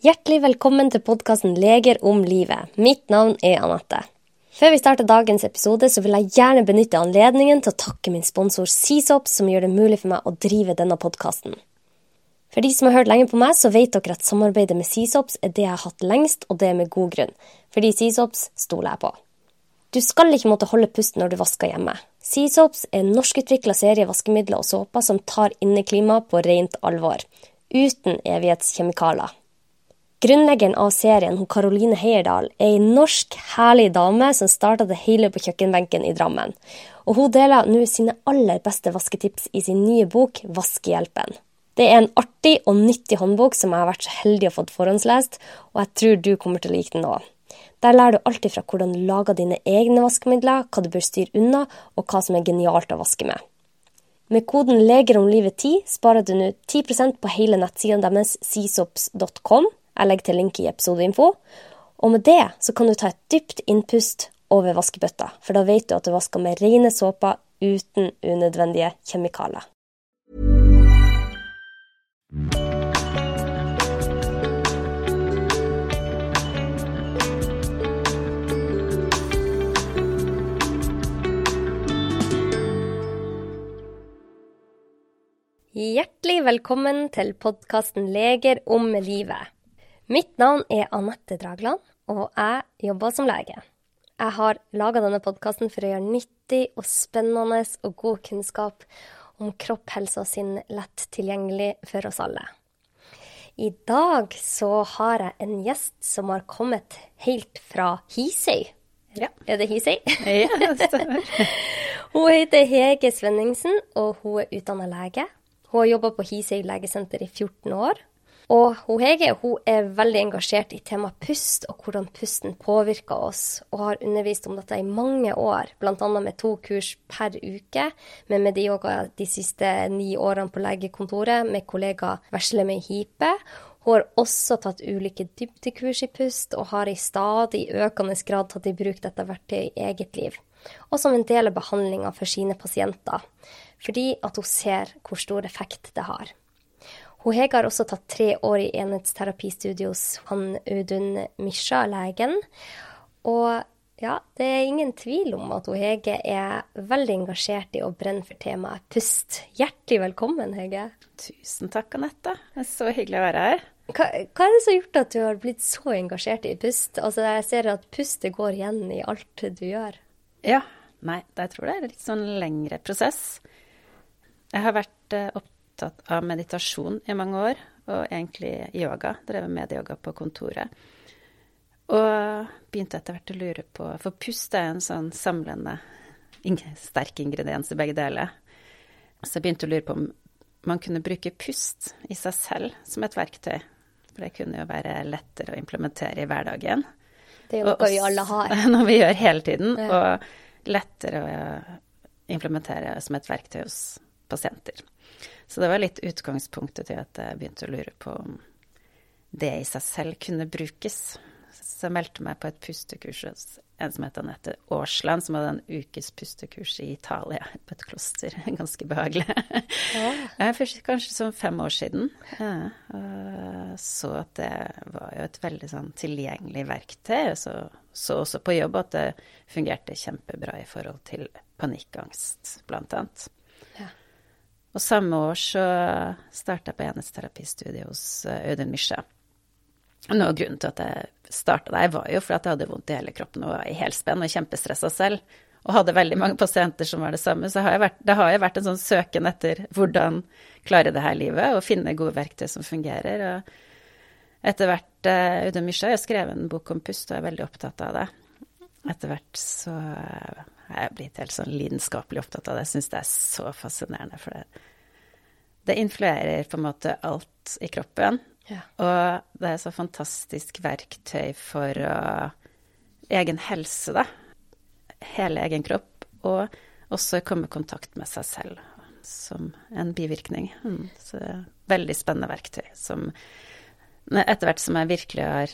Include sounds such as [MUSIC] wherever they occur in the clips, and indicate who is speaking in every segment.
Speaker 1: Hjertelig velkommen til podkasten Leger om livet. Mitt navn er Anette. Før vi starter dagens episode, så vil jeg gjerne benytte anledningen til å takke min sponsor Seasop, som gjør det mulig for meg å drive denne podkasten. For de som har hørt lenge på meg, så vet dere at samarbeidet med Seasops er det jeg har hatt lengst, og det er med god grunn. Fordi Seasops stoler jeg på. Du skal ikke måtte holde pusten når du vasker hjemme. Seasops er en norskutvikla serie vaskemidler og såper som tar inneklimaet på rent alvor. Uten evighetskjemikalier. Grunnleggeren av serien, hun Karoline Heierdal, er ei norsk, herlig dame som starta det hele på kjøkkenbenken i Drammen. Og hun deler nå sine aller beste vasketips i sin nye bok Vaskehjelpen. Det er en artig og nyttig håndbok som jeg har vært så heldig å få forhåndslest, og jeg tror du kommer til å like den òg. Der lærer du alltid fra hvordan du lager dine egne vaskemidler, hva du bør styre unna, og hva som er genialt å vaske med. Med koden 'Leger om livet 10' sparer du nå 10% på hele nettsiden deres seasops.com jeg legger til link i episodeinfo. Og med det så kan du ta et dypt innpust over vaskebøtta, for da vet du at du vasker med rene såper uten unødvendige kjemikalier. Hjertelig velkommen til podkasten Leger om livet. Mitt navn er Anette Dragland, og jeg jobber som lege. Jeg har laga denne podkasten for å gjøre nyttig og spennende og god kunnskap om kropp, helse og sinn lett tilgjengelig for oss alle. I dag så har jeg en gjest som har kommet helt fra Hisøy.
Speaker 2: Ja.
Speaker 1: Er det Hisøy?
Speaker 2: Ja, det stemmer. [LAUGHS]
Speaker 1: hun heter Hege Svenningsen, og hun er utdanna lege. Hun har jobba på Hisøy legesenter i 14 år. Og hun Hege hun er veldig engasjert i temaet pust og hvordan pusten påvirker oss, og har undervist om dette i mange år, bl.a. med to kurs per uke med Medioga de siste ni årene på legekontoret med kollega Veslemøy Hipe. Hun har også tatt ulike dybdekurs i pust, og har i stadig økende grad tatt i bruk dette verktøyet i eget liv. Og som en del av behandlinga for sine pasienter, fordi at hun ser hvor stor effekt det har. Hun Hege har også tatt tre år i enhetsterapistudio hos han Audun Misha, legen. Og ja, det er ingen tvil om at hun Hege er veldig engasjert i å brenne for temaet pust. Hjertelig velkommen, Hege.
Speaker 2: Tusen takk, Anette. Det er så hyggelig å være her.
Speaker 1: Hva, hva, er det som har gjort at du har blitt så engasjert i pust? Altså, Jeg ser at pustet går igjen i alt du gjør.
Speaker 2: Ja. Nei, jeg tror det er en litt sånn lengre prosess. Jeg har vært uh, opptatt av meditasjon i mange år, og egentlig yoga. Drevet med yoga på kontoret. Og begynte etter hvert å lure på For pust er en sånn samlende, sterk ingrediens i begge deler. Så jeg begynte å lure på om man kunne bruke pust i seg selv som et verktøy. For det kunne jo være lettere å implementere i hverdagen.
Speaker 1: Det er jo noe vi alle har. [LAUGHS]
Speaker 2: Noe vi gjør hele tiden. Ja. Og lettere å implementere som et verktøy hos pasienter. Så det var litt utgangspunktet til at jeg begynte å lure på om det i seg selv kunne brukes. Så jeg meldte meg på et pustekurs hos en som het Anette Aasland, som hadde en ukes pustekurs i Italia, på et kloster. [LAUGHS] Ganske behagelig. Ja. Først kanskje sånn fem år siden. Ja, så at det var jo et veldig sånn tilgjengelig verktøy. Så, så også på jobb at det fungerte kjempebra i forhold til panikkangst, blant annet. Og samme år så starta jeg på enhetsterapistudiet hos eh, Audun Misja. Noe av grunnen til at jeg starta der, var jo for at jeg hadde vondt i hele kroppen og var i helspenn og kjempestressa selv. Og hadde veldig mange pasienter som var det samme. Så har vært, det har jo vært en sånn søken etter hvordan klare det her livet og finne gode verktøy som fungerer. Og etter hvert, uh, Audun Misja har skrevet en bok om pust og er veldig opptatt av det. Etter hvert så jeg blitt helt sånn lidenskapelig opptatt av det. Jeg syns det er så fascinerende. For det, det influerer på en måte alt i kroppen. Ja. Og det er så fantastisk verktøy for uh, egen helse, da. Hele egen kropp. Og også komme i kontakt med seg selv som en bivirkning. Mm. Så veldig spennende verktøy som etter hvert som jeg virkelig har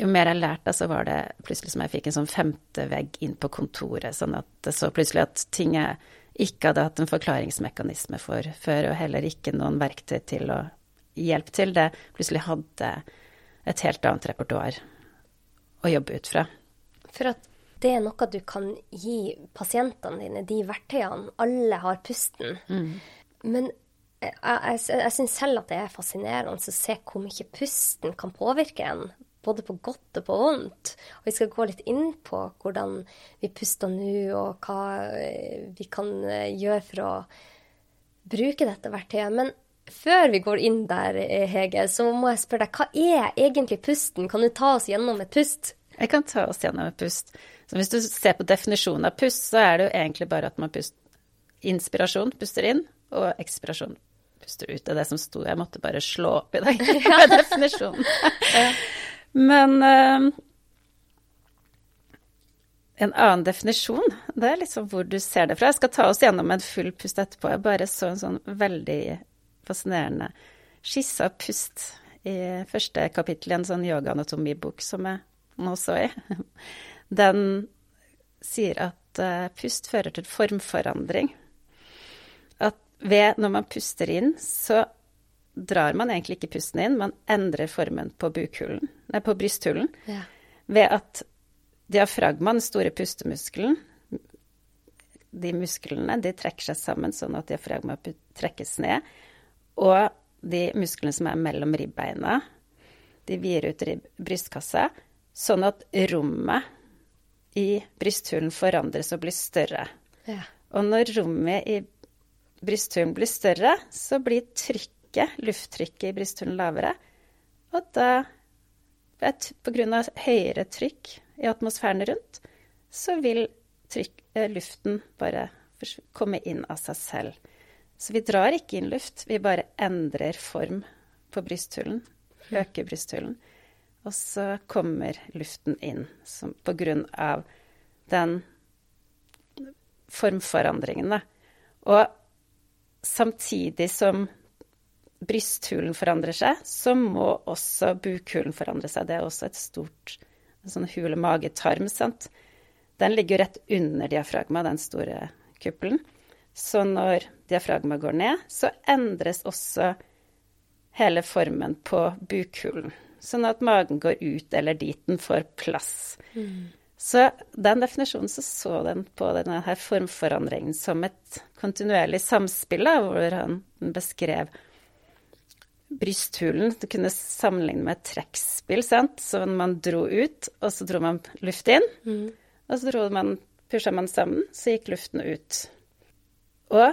Speaker 2: jo mer jeg lærte, så var det plutselig som jeg fikk en sånn femte vegg inn på kontoret. Sånn at det så plutselig at ting jeg ikke hadde hatt en forklaringsmekanisme for før, og heller ikke noen verktøy til å hjelpe til det, plutselig hadde et helt annet repertoar å jobbe ut fra.
Speaker 1: For at det er noe du kan gi pasientene dine, de verktøyene. Alle har pusten. Mm. Men jeg, jeg, jeg syns selv at det er fascinerende å se hvor mye pusten kan påvirke en. Både på godt og på vondt. Og vi skal gå litt inn på hvordan vi puster nå, og hva eh, vi kan eh, gjøre for å bruke dette verktøyet. Men før vi går inn der, eh, Hege, så må jeg spørre deg, hva er egentlig pusten? Kan du ta oss gjennom et pust?
Speaker 2: Jeg kan ta oss gjennom et pust. Så hvis du ser på definisjonen av pust, så er det jo egentlig bare at man puster inspirasjon, puster inn, og ekspirasjon, puster ut. Det er det som sto. Jeg måtte bare slå opp i dag med [LAUGHS] definisjonen. Men eh, en annen definisjon, det er liksom hvor du ser det fra. Jeg skal ta oss gjennom en full pust etterpå. Jeg bare så en sånn veldig fascinerende skisse av pust i første kapittel i en sånn yogaanatomibok som jeg nå så i. [LAUGHS] Den sier at uh, pust fører til formforandring. At ved når man puster inn, så drar man egentlig ikke pusten inn, man endrer formen på, bukhulen, nei, på brysthulen. Ja. Ved at diafragma, den store pustemuskelen, de musklene de trekker seg sammen sånn at diafragma trekkes ned. Og de musklene som er mellom ribbeina, de vider ut brystkassa, sånn at rommet i brysthulen forandres og blir større. Ja. Og når rommet i brysthulen blir større, så blir trykket, lufttrykket i brysthulen lavere. Og da, pga. høyere trykk i atmosfæren rundt, så vil trykk, eh, luften bare komme inn av seg selv. Så vi drar ikke inn luft, vi bare endrer form på brysthulen. Øker brysthulen. Og så kommer luften inn som, på grunn av den formforandringen, da. Og samtidig som brysthulen forandrer seg, så må også bukhulen forandre seg. Det er også et stort sånn hule mage-tarm, sant. Den ligger rett under diafragma, den store kuppelen. Så når diafragma går ned, så endres også hele formen på bukhulen sånn at magen går ut eller dit den får plass. Mm. Så den definisjonen så, så den på denne her formforandringen som et kontinuerlig samspill, da, hvor han beskrev brysthulen. Du kunne sammenligne med et trekkspill, sant. Så man dro ut, og så dro man luft inn. Mm. Og så dro man, pusha man sammen, så gikk luften ut. Og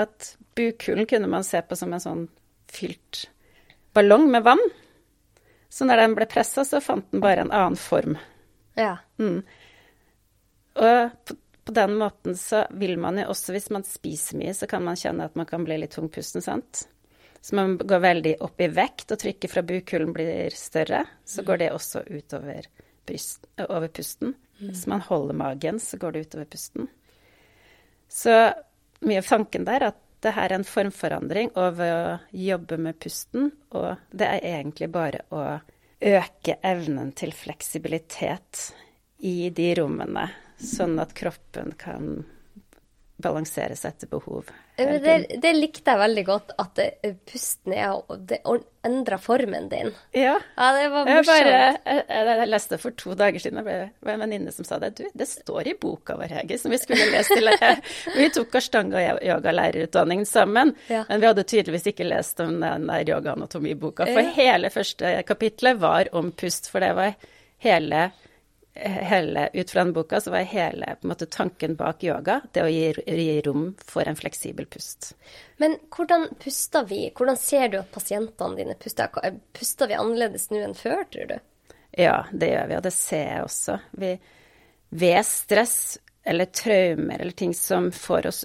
Speaker 2: at bukhulen kunne man se på som en sånn fylt ballong med vann. Så når den ble pressa, så fant den bare en annen form.
Speaker 1: Ja.
Speaker 2: Mm. Og på, på, den måten så vil man jo også, hvis man spiser mye, så kan man kjenne at man kan bli litt tungpusten, sant. Så man går veldig opp i vekt, og trykket fra bukhulen blir større. Så går det også utover bryst, over pusten. Mm. Hvis man holder magen, så går det utover pusten. Så mye av tanken der at det her er en formforandring over å jobbe med pusten, og det er egentlig bare å øke evnen til fleksibilitet i de rommene, sånn at kroppen kan balansere seg etter behov.
Speaker 1: Det, det, likte jeg veldig godt, at det, pusten er det endra formen din.
Speaker 2: Ja.
Speaker 1: ja det var morsomt.
Speaker 2: Jeg, jeg, jeg, leste for to dager siden, det var en venninne som sa det. Du, det står i boka vår, Hege, som vi skulle lese til. [LAUGHS] Vi tok Ashtanga yoga-lærerutdanningen sammen, ja. men vi hadde tydeligvis ikke lest om den der yoga-anatomiboka. For ja. hele første kapitlet var om pust, for det var hele hele, ut fra den boka så var hele måte, tanken bak yoga det å gi, gi, rom for en fleksibel pust.
Speaker 1: Men hvordan puster vi? Hvordan ser du at pasientene dine puster? Puster vi annerledes nå enn før, tror du?
Speaker 2: Ja, det gjør vi, og det ser jeg også. Vi, ved stress eller traumer eller ting som får oss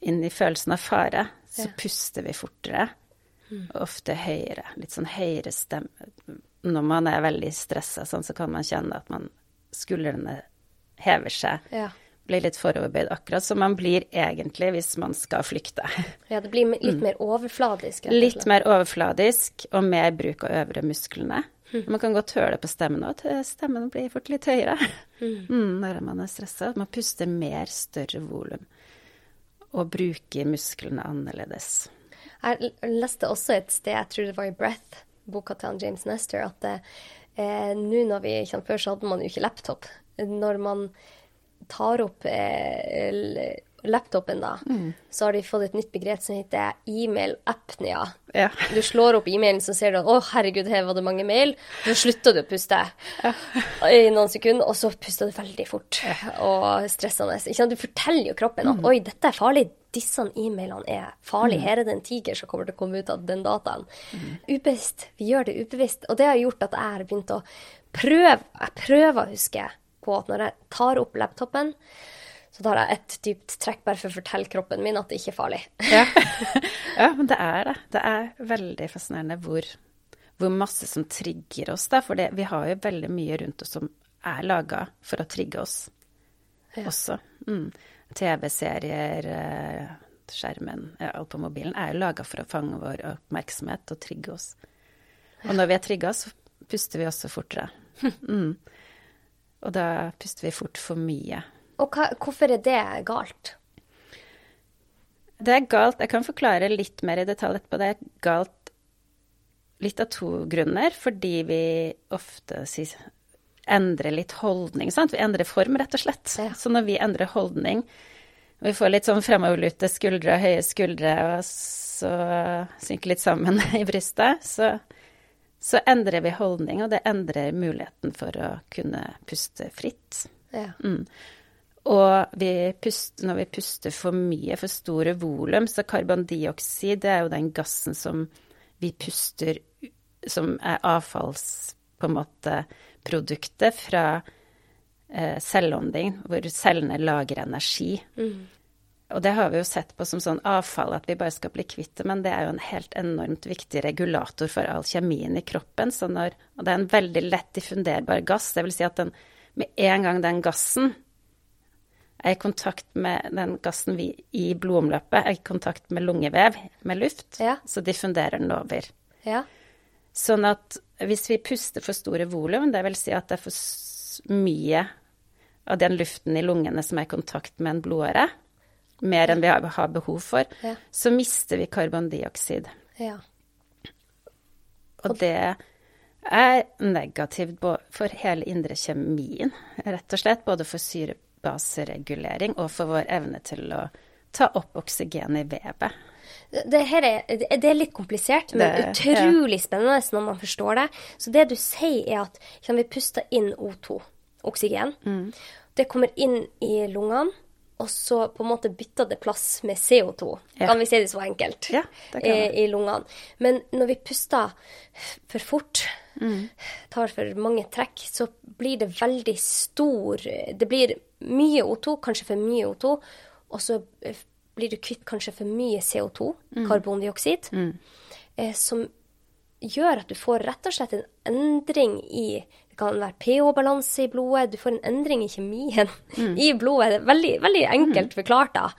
Speaker 2: inn i følelsen av fare, så ja. puster vi fortere. Mm. Ofte høyere. Litt sånn høyere stemme. Når man er veldig stressa, sånn, så kan man kjenne at man skuldrene hever seg. Ja. Blir litt foroverbøyd, akkurat som man blir egentlig hvis man skal flykte.
Speaker 1: Ja, det blir litt mm. mer overfladisk?
Speaker 2: Litt mer overfladisk, og mer bruk av øvre musklene. Mm. Man kan godt høre det på stemmen òg, stemmen blir fort litt høyere mm. mm når man er stressa. Man puster mer, større volum, og bruker musklene annerledes.
Speaker 1: Jeg leste også et sted, jeg tror det var i Breath, boka til James Nestor, at eh, nå når vi før, så hadde man jo ikke laptop. Når man tar opp eh, laptopen, da, så har de fått et nytt begrep som heter e-mail-apnea.
Speaker 2: Ja.
Speaker 1: Du slår opp e-mailen, så ser du at 'å, herregud, her var det mange mail'. Så slutter du å puste [LAUGHS] i noen sekunder, og så puster du veldig fort og stressende. Du forteller jo kroppen at 'oi, dette er farlig'. Disse e-mailene er farlige. Her er det en tiger som kommer til å komme ut av den dataen. Ubevisst. Vi gjør det ubevisst. Og det har gjort at jeg har begynt å prøve Jeg prøver å huske på at når jeg tar opp laptopen, så tar jeg et dypt trekk bare for å fortelle kroppen min at det ikke er farlig.
Speaker 2: Ja. [LAUGHS] ja, men det er det. Det er veldig fascinerende hvor, hvor masse som trigger oss, da. For det, vi har jo veldig mye rundt oss som er laga for å trigge oss også. Mm. TV-serier, eh, skjermen, alt på mobilen er jo laga for å fange vår oppmerksomhet og trigge oss. Og når vi er trigga, så puster vi også fortere. [LAUGHS] Mm. Og da puster vi fort for mye.
Speaker 1: Og hva, hvorfor er det galt?
Speaker 2: Det er galt. Jeg kan forklare litt mer i detalj etterpå. Det er galt litt av to grunner. Fordi vi ofte sier, endrer litt holdning. Sant? Vi endrer form, rett og slett.
Speaker 1: Ja.
Speaker 2: Så når vi endrer holdning, og vi får litt sånn fremoverlute skuldre og høye skuldre, og så synker litt sammen [LAUGHS] i brystet, så, så endrer vi holdning, og det endrer muligheten for å kunne puste fritt.
Speaker 1: Ja.
Speaker 2: Mm. Og vi puster, når vi puster for mye, for store volum, så karbondioksid det er jo den gassen som vi puster Som er avfalls, på en måte, produktet fra eh, celleånding, hvor cellene lager energi. Og det har vi jo sett på som sånn avfall, at vi bare skal bli kvitt det, men det er jo en helt enormt viktig regulator for all kjemien i kroppen. Så når, og det er en veldig lett diffunderbar gass, vil si at den, med en gang den gassen er i kontakt med den gassen vi, i blodomløpet, er i kontakt med lungevev, med luft,
Speaker 1: Ja.
Speaker 2: så diffunderer den over.
Speaker 1: Ja.
Speaker 2: Sånn at hvis vi puster for store volum, vil si at det er for mye av den luften i lungene som er i kontakt med en blodåre, mer enn vi har, har behov for,
Speaker 1: Ja.
Speaker 2: så mister vi karbondioksid.
Speaker 1: ja.
Speaker 2: Og det er negativt for hele indre kjemien, rett og slett. Både for syrebaseregulering og for vår evne til å ta opp oksygen i vevet.
Speaker 1: Det, er, det er litt komplisert, men
Speaker 2: Det-
Speaker 1: utrolig spennende når man forstår det. Så det du sier, er at kan vi puster inn O2, oksygen.
Speaker 2: Mm.
Speaker 1: Det kommer inn i lungene, og så på en måte bytter det plass med CO2.
Speaker 2: Ja.
Speaker 1: Kan vi si det så enkelt?
Speaker 2: Ja, det kan I.
Speaker 1: I lungene. Men når vi puster for fort,
Speaker 2: Mm.
Speaker 1: tar for mange trekk, så blir det veldig stor Det blir mye O2, kanskje for mye O2, og så eh, blir du kvitt kanskje for mye CO2,
Speaker 2: Mm.
Speaker 1: karbondioksid, eh, som gjør at du får rett og slett en endring i Det kan være pH-balanse i blodet, du får en endring i kjemien
Speaker 2: Mm. [LAUGHS]
Speaker 1: i blodet. Det veldig, veldig enkelt forklart, da.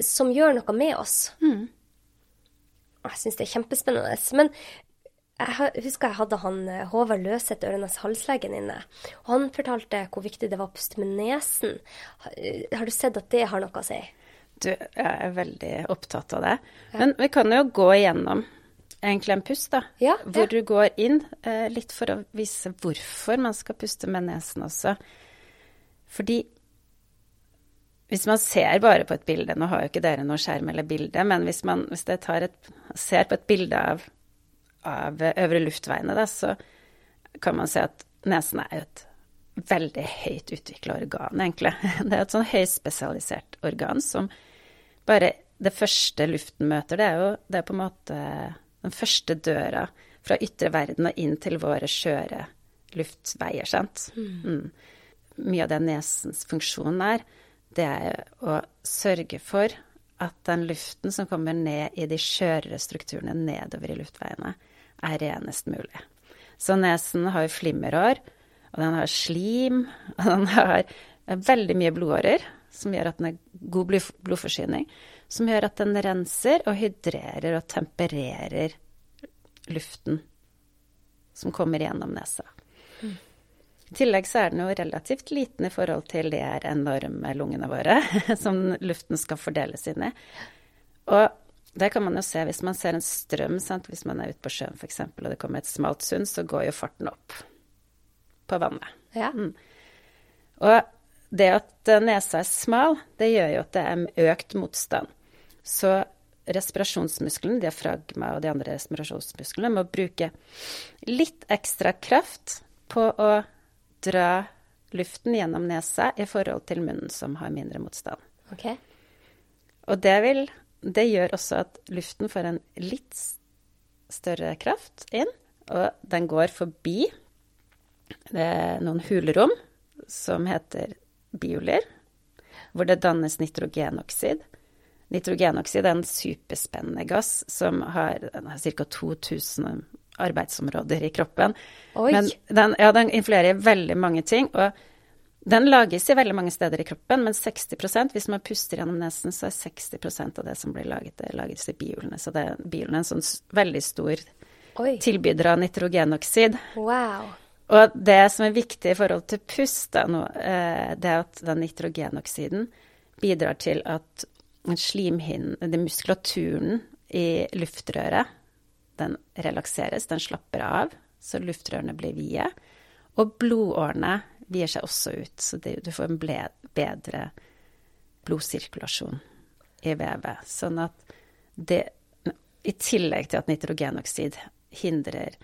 Speaker 1: Som gjør noe med oss.
Speaker 2: Mm.
Speaker 1: Jeg syns det er kjempespennende. Men jeg husker jeg hadde han eh, Håvard Løseth, Ørenes halslegen, inne. Og han fortalte hvor viktig det var å puste med nesen. Eh, Har du sett at det har noe å si?
Speaker 2: Du, jeg er veldig opptatt av det. Men vi kan jo gå igjennom egentlig en pust, da.
Speaker 1: Ja,
Speaker 2: hvor
Speaker 1: ja.
Speaker 2: du går inn, eh, litt for å vise hvorfor man skal puste med nesen også. Fordi hvis man ser bare på et bilde, nå har jo ikke dere noe skjerm eller bilde, men hvis man hvis et, ser på et bilde av, av øvre luftveiene, da, så kan man se at nesen er et veldig høyt utvikla organ, egentlig. [LAUGHS] Det er et sånn høyspesialisert organ som bare det første luften møter, det er jo det er på en måte den første døra fra ytre verden og inn til våre skjøre luftveier, sant. Mm. Mye av det nesens funksjon er, det er å sørge for at den luften som kommer ned i de skjørere strukturene nedover i luftveiene, er renest mulig. Så nesen har jo flimmerår, og den har slim, og den har veldig mye blodårer, som gjør at den er god blodforsyning, som gjør at den renser og hydrerer og tempererer luften som kommer gjennom nesa. I tillegg så er den jo relativt liten i forhold til de her enorme lungene våre [LAUGHS] som luften skal fordeles inn i. Og det kan man jo se hvis man ser en strøm, sant? hvis man er ute på sjøen f.eks., og det kommer et smalt sund, så går jo farten opp på vannet.
Speaker 1: Ja.
Speaker 2: Mm. Og det at nesa er smal, det gjør jo at det er økt motstand. Så respirasjonsmuskelen, diafragma og de andre respirasjonsmusklene, må bruke litt ekstra kraft på å dra luften gjennom nesa i forhold til munnen, som har mindre motstand.
Speaker 1: Okay.
Speaker 2: Og det, vil, det gjør også at luften får en litt større kraft inn, og den går forbi det er noen hulrom som heter bioler, hvor det dannes nitrogenoksid. Nitrogenoksid er en superspennende gass som har, har ca. 2000 arbeidsområder i kroppen.
Speaker 1: Oi.
Speaker 2: Men den, ja, den influerer i veldig mange ting. og den lages i veldig mange steder i kroppen, men 60 hvis man puster gjennom nesen, så er 60% av det som blir laget, det lages i biolene. Så det, biolene er en sånn veldig stor
Speaker 1: Oi.
Speaker 2: tilbyder av nitrogenoksid.
Speaker 1: Wow.
Speaker 2: Og det som er viktig i forhold til pust, da, nå, eh, det er at den nitrogenoksiden bidrar til at slimhinnen, muskulaturen i luftrøret, den relakseres, den slapper av, så luftrørene blir vide. Og blodårene vier seg også ut, så det, du får en ble, bedre blodsirkulasjon i vevet. Sånn at det, i tillegg til at nitrogenoksid hindrer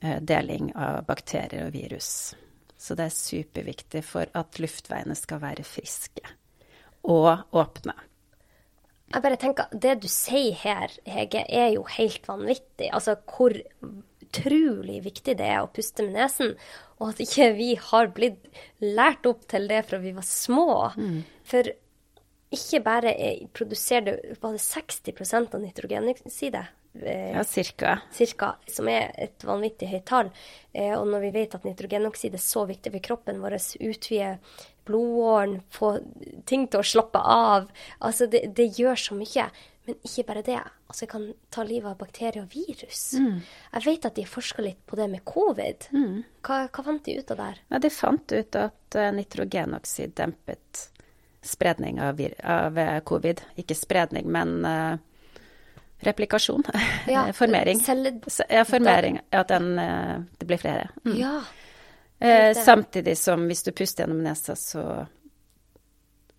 Speaker 2: deling av bakterier og virus. Så det er superviktig for at luftveiene skal være friske og åpne.
Speaker 1: Jeg bare tenker, Det du sier her, Hege, er jo helt vanvittig. Altså hvor utrolig viktig det er å puste med nesen. Og at ikke vi har blitt lært opp til det fra vi var små. For ikke bare er- produserer det bare det 60 av nitrogenoksidet. Eh,
Speaker 2: Ja, cirka.
Speaker 1: cirka, som er et vanvittig høyt tall. Eh, og når vi vet at nitrogenoksid er så viktig for kroppen vår, utvide blodåren, få ting til å slappe av Altså, det, det gjør så mye. Men ikke bare det. Altså, jeg kan ta livet av bakterier og virus. Jeg vet at de forska litt på det med covid. Hva, hva fant de ut av der?
Speaker 2: Ja, de fant ut at eh, nitrogenoksid dempet spredning av, av covid. Ikke spredning, men eh, replikasjon. [LAUGHS]
Speaker 1: Ja,
Speaker 2: formering. Ja, formering. At den, eh, det blir flere. Mm.
Speaker 1: Ja.
Speaker 2: Eh, samtidig som hvis du puster gjennom nesa, så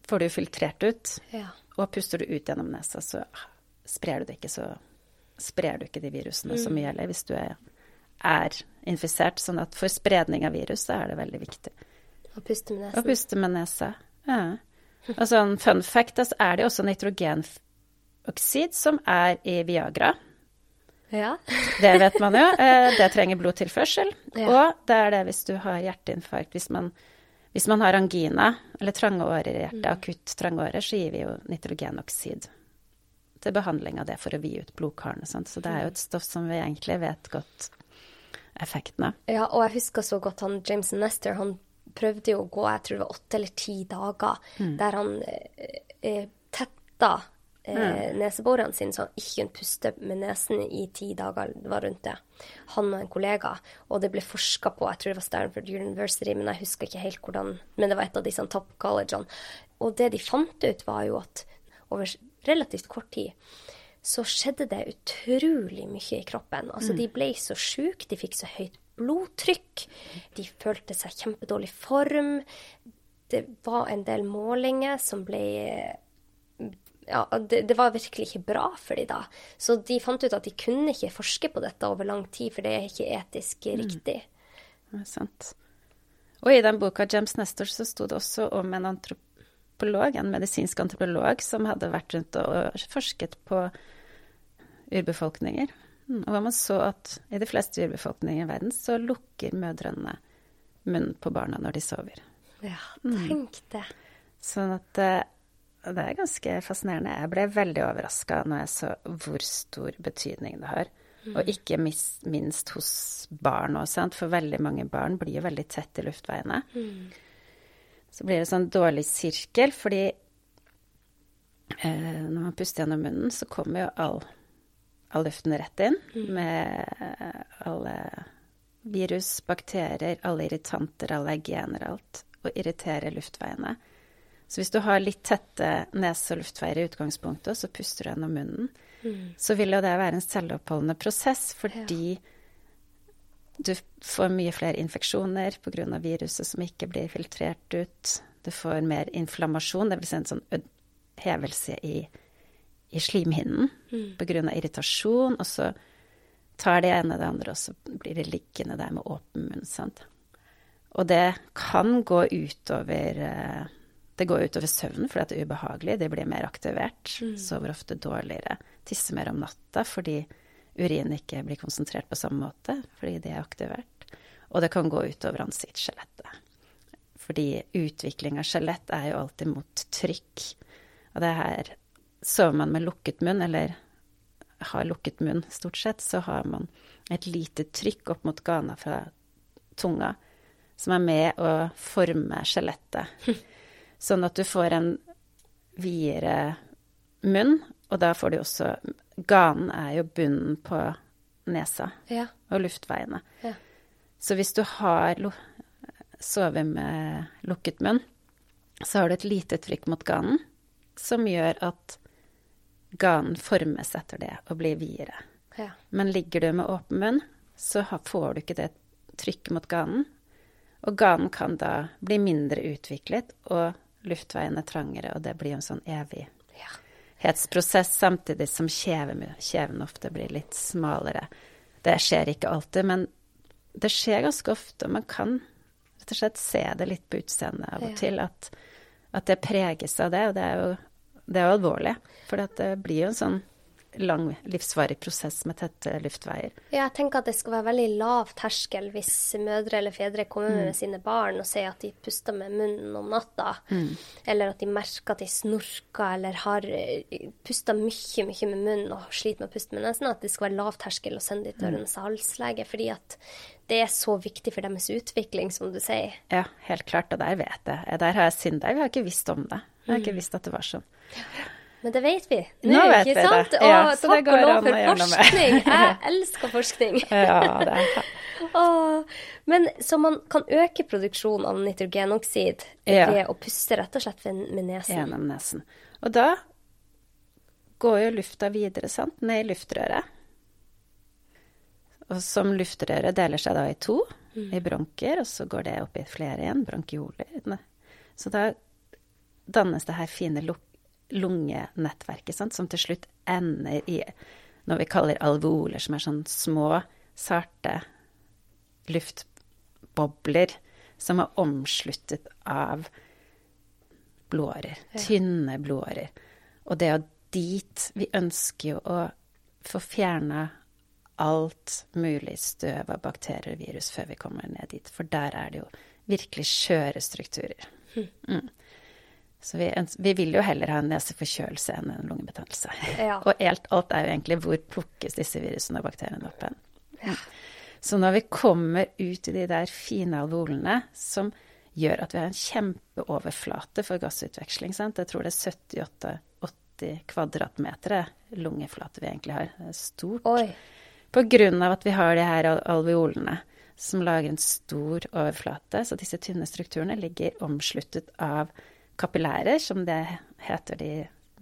Speaker 2: får du filtrert ut.
Speaker 1: ja.
Speaker 2: Og puster du ut gjennom nesa, så sprer du det ikke, så sprer du ikke de virusene så mye gjelder hvis du er, er infisert. Sånn at for spredning av virus så er det veldig viktig
Speaker 1: Å puste med
Speaker 2: å puste med nesa. Ja. Og sånn fun fact, så er det jo også nitrogenoksid som er i Viagra.
Speaker 1: Ja. [LAUGHS]
Speaker 2: Det vet man jo. Eh, Det trenger blodtilførsel.
Speaker 1: Ja.
Speaker 2: Og det er det hvis du har hjerteinfarkt. Hvis man, hvis man har angina eller trange årer i hjertet, akutt trange årer, så gir vi jo nitrogenoksid til behandling av det for å vide ut blodkarene. Sant? Så det er jo et stoff som vi egentlig vet godt effekten av.
Speaker 1: Ja, og jeg husker så godt han James Nestor, han prøvde jo å gå, jeg tror det var åtte eller ti dager, der han eh, eh, tetta eh, neseborene sine så han ikke kunne puste med nesen i ti dager. Det var rundt det. Han og en kollega. Og det ble forska på, jeg tror det var Stanford University, men jeg husker ikke helt hvordan Men det var et av disse top collegene. Og det de fant ut, var jo at over relativt kort tid så skjedde det utrolig mye i kroppen. Altså, De ble så sjuke, de fikk så høyt blodtrykk, de følte seg kjempedårlig form. Det var en del målinger som ble ja, det, det var virkelig ikke bra for dem da. Så de fant ut at de kunne ikke forske på dette over lang tid, for det er ikke etisk riktig.
Speaker 2: Det er sant. Og i den boka James Nestor så sto det også om en antropolog, en medisinsk antropolog, som hadde vært rundt og forsket på urbefolkninger. Mm, Og man så at i de fleste urbefolkninger i verden så lukker mødrene munnen på barna når de sover.
Speaker 1: Ja, tenk det.
Speaker 2: Sånn at eh, det er ganske fascinerende. Jeg ble veldig overraska når jeg så hvor stor betydning det har. Og ikke minst hos barn òg. For veldig mange barn blir jo veldig tett i luftveiene. Så blir det sånn dårlig sirkel, fordi eh, når man puster gjennom munnen, så kommer jo all, all luften rett inn med eh, alle virus, bakterier, alle irritanter, alle og alt, og irriterer luftveiene. Så hvis du har litt tette nese- og luftveier i utgangspunktet, så puster du gjennom munnen. så vil jo det være en selvoppholdende prosess fordi du får mye flere infeksjoner pga. viruset som ikke blir filtrert ut. Du får mer inflammasjon, dvs. Si en sånn hevelse i, i slimhinnen mm. pga. irritasjon. Og så tar det ene det andre, og så blir det liggende der med åpen munn. sant? Og det kan gå utover eh, Det går utover søvnen fordi det er ubehagelig. Det blir mer aktivert. Mm. Sover ofte dårligere. Tisser mer om natta fordi urin ikke blir konsentrert på samme måte fordi det er aktivert. Og det kan gå utover ansiktsskjelettet. Fordi utvikling av skjelett er jo alltid mot trykk. Og det her Sover man med lukket munn, eller har lukket munn stort sett, så har man et lite trykk opp mot gana fra tunga som er med å forme skjelettet. [LAUGHS] Sånn at du får en videre munn, og da får du også Ganen er jo bunnen på nesa ja. og luftveiene. Ja. Så hvis du har sovet med lukket munn, så har du et lite trykk mot ganen som gjør at ganen formes etter det og blir videre. Ja. Men ligger du med åpen munn, så får du ikke det trykket mot ganen. Og ganen kan da bli mindre utviklet, og luftveiene trangere, og det blir en sånn evig hetsprosess, samtidig som kjeven, kjeven ofte blir litt smalere. Det skjer ikke alltid, men det skjer ganske ofte. og Man kan rett og slett se det litt på utseendet av og ja. til, at, at, det preges av det. Og det er jo, det er jo alvorlig, for det blir jo en sånn lang, livsvarig prosess med tette luftveier.
Speaker 1: Ja, jeg tenker at det skal være veldig lav terskel hvis mødre eller fedre kommer mm. med sine barn og sier at de puster med munnen om natta, mm. eller at de merker at de snorker eller har eh, pusta mye, mye med munnen og sliter med å puste med nesen, at det skal være lav terskel å sende dem til ørens mm. halslege. fordi at det er så viktig for deres utvikling, som du sier.
Speaker 2: Ja, helt klart, og der vet jeg. Der har jeg synda. Jeg har ikke visst om det. Jeg har ikke mm. visst at det var sånn. Ja.
Speaker 1: Men det vet vi
Speaker 2: nå, nå vet ikke vi sant? det.
Speaker 1: Ja, og takk og lov for forskning. [LAUGHS] Jeg elsker forskning.
Speaker 2: ja, det er
Speaker 1: Åh, men så man kan øke produksjonen av nitrogenoksid ja. ved å puste rett og slett med nesen?
Speaker 2: Gjennom nesen. Og da går jo lufta videre, sant, ned i luftrøret. Og som luftrøret deler seg da i to, mm. i bronker, og så går det opp i flere igjen, bronkioler. Så da dannes det her fine luk lungenettverket, sant, som til slutt ender i noe vi kaller alveoler, som er sånn små, sarte luftbobler som er omsluttet av blodårer. Ja. Tynne blodårer. Og det er dit Vi ønsker jo å få fjerna alt mulig støv av bakterier og virus før vi kommer ned dit. For der er det jo virkelig skjøre strukturer. Hm. Mm. Så vi, vi, vil jo heller ha en neseforkjølelse enn en lungebetennelse. Ja. [LAUGHS] Og helt, alt er jo egentlig hvor plukkes disse virusene og bakteriene opp hen. Ja. Så når vi kommer ut i de der fine alveolene som gjør at vi har en kjempeoverflate for gassutveksling sant? Jeg tror det er 78-80 kvadratmeter lungeflate vi egentlig har. Det er stort. Oi. På grunn av at vi har de her alveolene som lager en stor overflate. Så disse tynne strukturene ligger omsluttet av kapillærer, som det heter de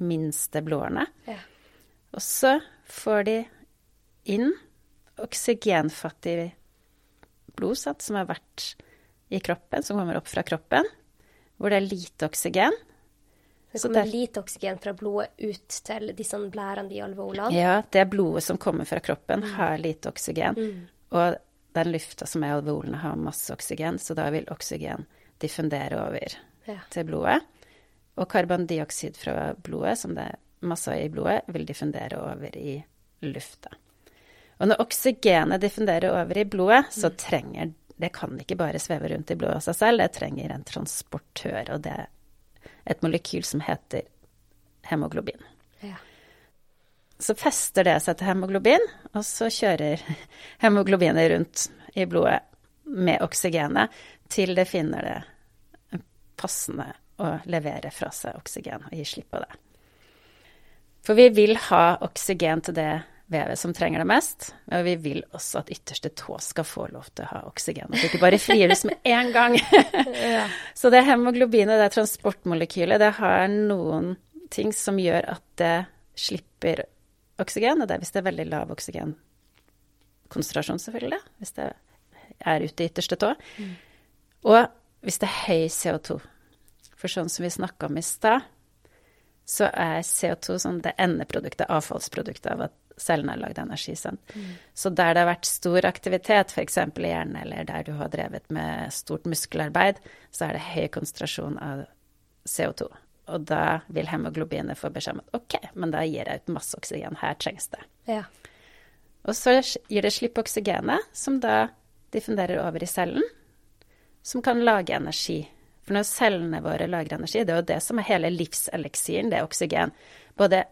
Speaker 2: minste blodårene. Ja. Og så får de inn oksygenfattig blod som har vært i kroppen, som kommer opp fra kroppen, hvor det er lite oksygen.
Speaker 1: Det kommer lite oksygen fra blodet ut til disse blærene i alveolene?
Speaker 2: Ja, det blodet som kommer fra kroppen, mm. har lite oksygen. Mm. Og den lufta som er i alveolene, har masse oksygen, så da vil oksygen diffundere over ja. til blodet. Og karbondioksid fra blodet, som det er masse av i blodet, vil diffundere over i lufta. Og når oksygenet diffunderer over i blodet, så mm. trenger det kan ikke bare sveve rundt i blodet av seg selv, det trenger en transportør, og det er et molekyl som heter hemoglobin. Ja. Så fester det seg til hemoglobin, og så kjører [LAUGHS] hemoglobinet rundt i blodet med oksygenet til det finner det passende å levere fra seg oksygen og gi slipp på det. For vi vil ha oksygen til det vevet som trenger det mest, og vi vil også at ytterste tå skal få lov til å ha oksygen, og ikke bare frigjøres med én gang. ja. [LAUGHS] [LAUGHS] Så det hemoglobinet, det transportmolekylet, det har noen ting som gjør at det slipper oksygen, og det er hvis det er veldig lav oksygenkonsentrasjon, selvfølgelig. Hvis det er ute i ytterste tå. Mm. Og hvis det er høy CO2. For sånn som vi snakka om i stad, så er CO2 sånn det endeproduktet, avfallsproduktet av at cellene har lagd energi. Mm. Så der det har vært stor aktivitet, f.eks. i hjernen, eller der du har drevet med stort muskelarbeid, så er det høy konsentrasjon av CO2. Og da vil hemoglobinet få beskjed om at OK, men da gir jeg ut masse oksygen. Her trengs det.
Speaker 1: Ja.
Speaker 2: Og så gir det slipp oksygenet, som da diffunderer over i cellen, som kan lage energi. For når cellene våre lager energi, det er jo det som er hele livseliksiren, det er oksygen. Både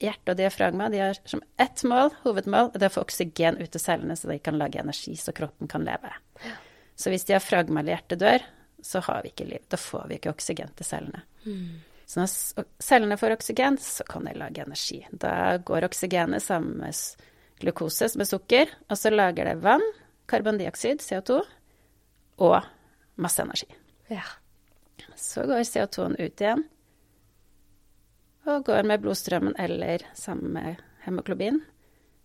Speaker 2: hjerte og diafragma de har som ett mål, hovedmål, det er å få oksygen ut til cellene, så de kan lage energi, så kroppen kan leve. Ja. Så hvis diafragma eller hjertet dør, så har vi ikke liv. Da får vi ikke oksygen til cellene. Mm. Så når cellene får oksygen, så kan de lage energi. Da går oksygenet sammen med glukose, som er sukker, og så lager det vann, karbondioksid, CO2, og masse energi.
Speaker 1: Ja.
Speaker 2: Så går CO2-en ut igjen, og går med blodstrømmen eller sammen med hemoglobin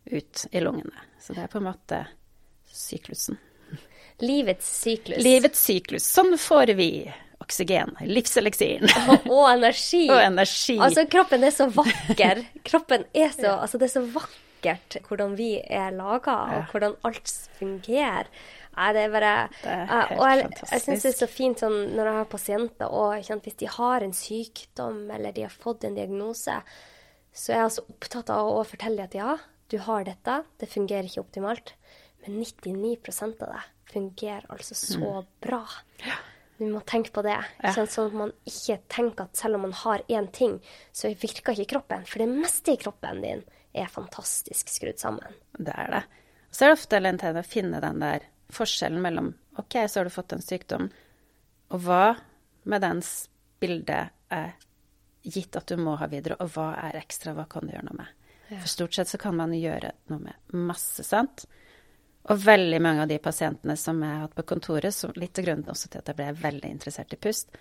Speaker 2: ut i lungene. Så det er på en måte syklusen.
Speaker 1: Livets syklus.
Speaker 2: Livets syklus. Sånn får vi oksygen, livseleksin.
Speaker 1: Og, [LAUGHS] og, energi.
Speaker 2: og energi.
Speaker 1: Altså, kroppen er så [LAUGHS] vakker. Kroppen er så Altså, det er så vakkert hvordan vi er laga, og hvordan alt fungerer. Nei, det er bare
Speaker 2: det er helt
Speaker 1: Og jeg, jeg syns det er så fint sånn når jeg har pasienter og hvis de har en sykdom eller de har fått en diagnose, så er jeg altså opptatt av å fortelle dem at ja, du har dette, det fungerer ikke optimalt, men 99 av det fungerer altså så mm. bra.
Speaker 2: Ja.
Speaker 1: Du må tenke på det. Ja. Sånn, at man ikke tenker at selv om man har én ting, så virker ikke kroppen. For det meste i kroppen din er fantastisk skrudd sammen.
Speaker 2: Det er det. Så er det ofte LNT å finne den der forskjellen mellom OK, så har du fått en sykdom, og hva med dens bilde er gitt at du må ha videre, og hva er ekstra, hva kan du gjøre noe med? Ja. For stort sett så kan man gjøre noe med masse, sant? Og veldig mange av de pasientene som jeg har hatt på kontoret, som litt av grunnen også til at jeg ble veldig interessert i pust,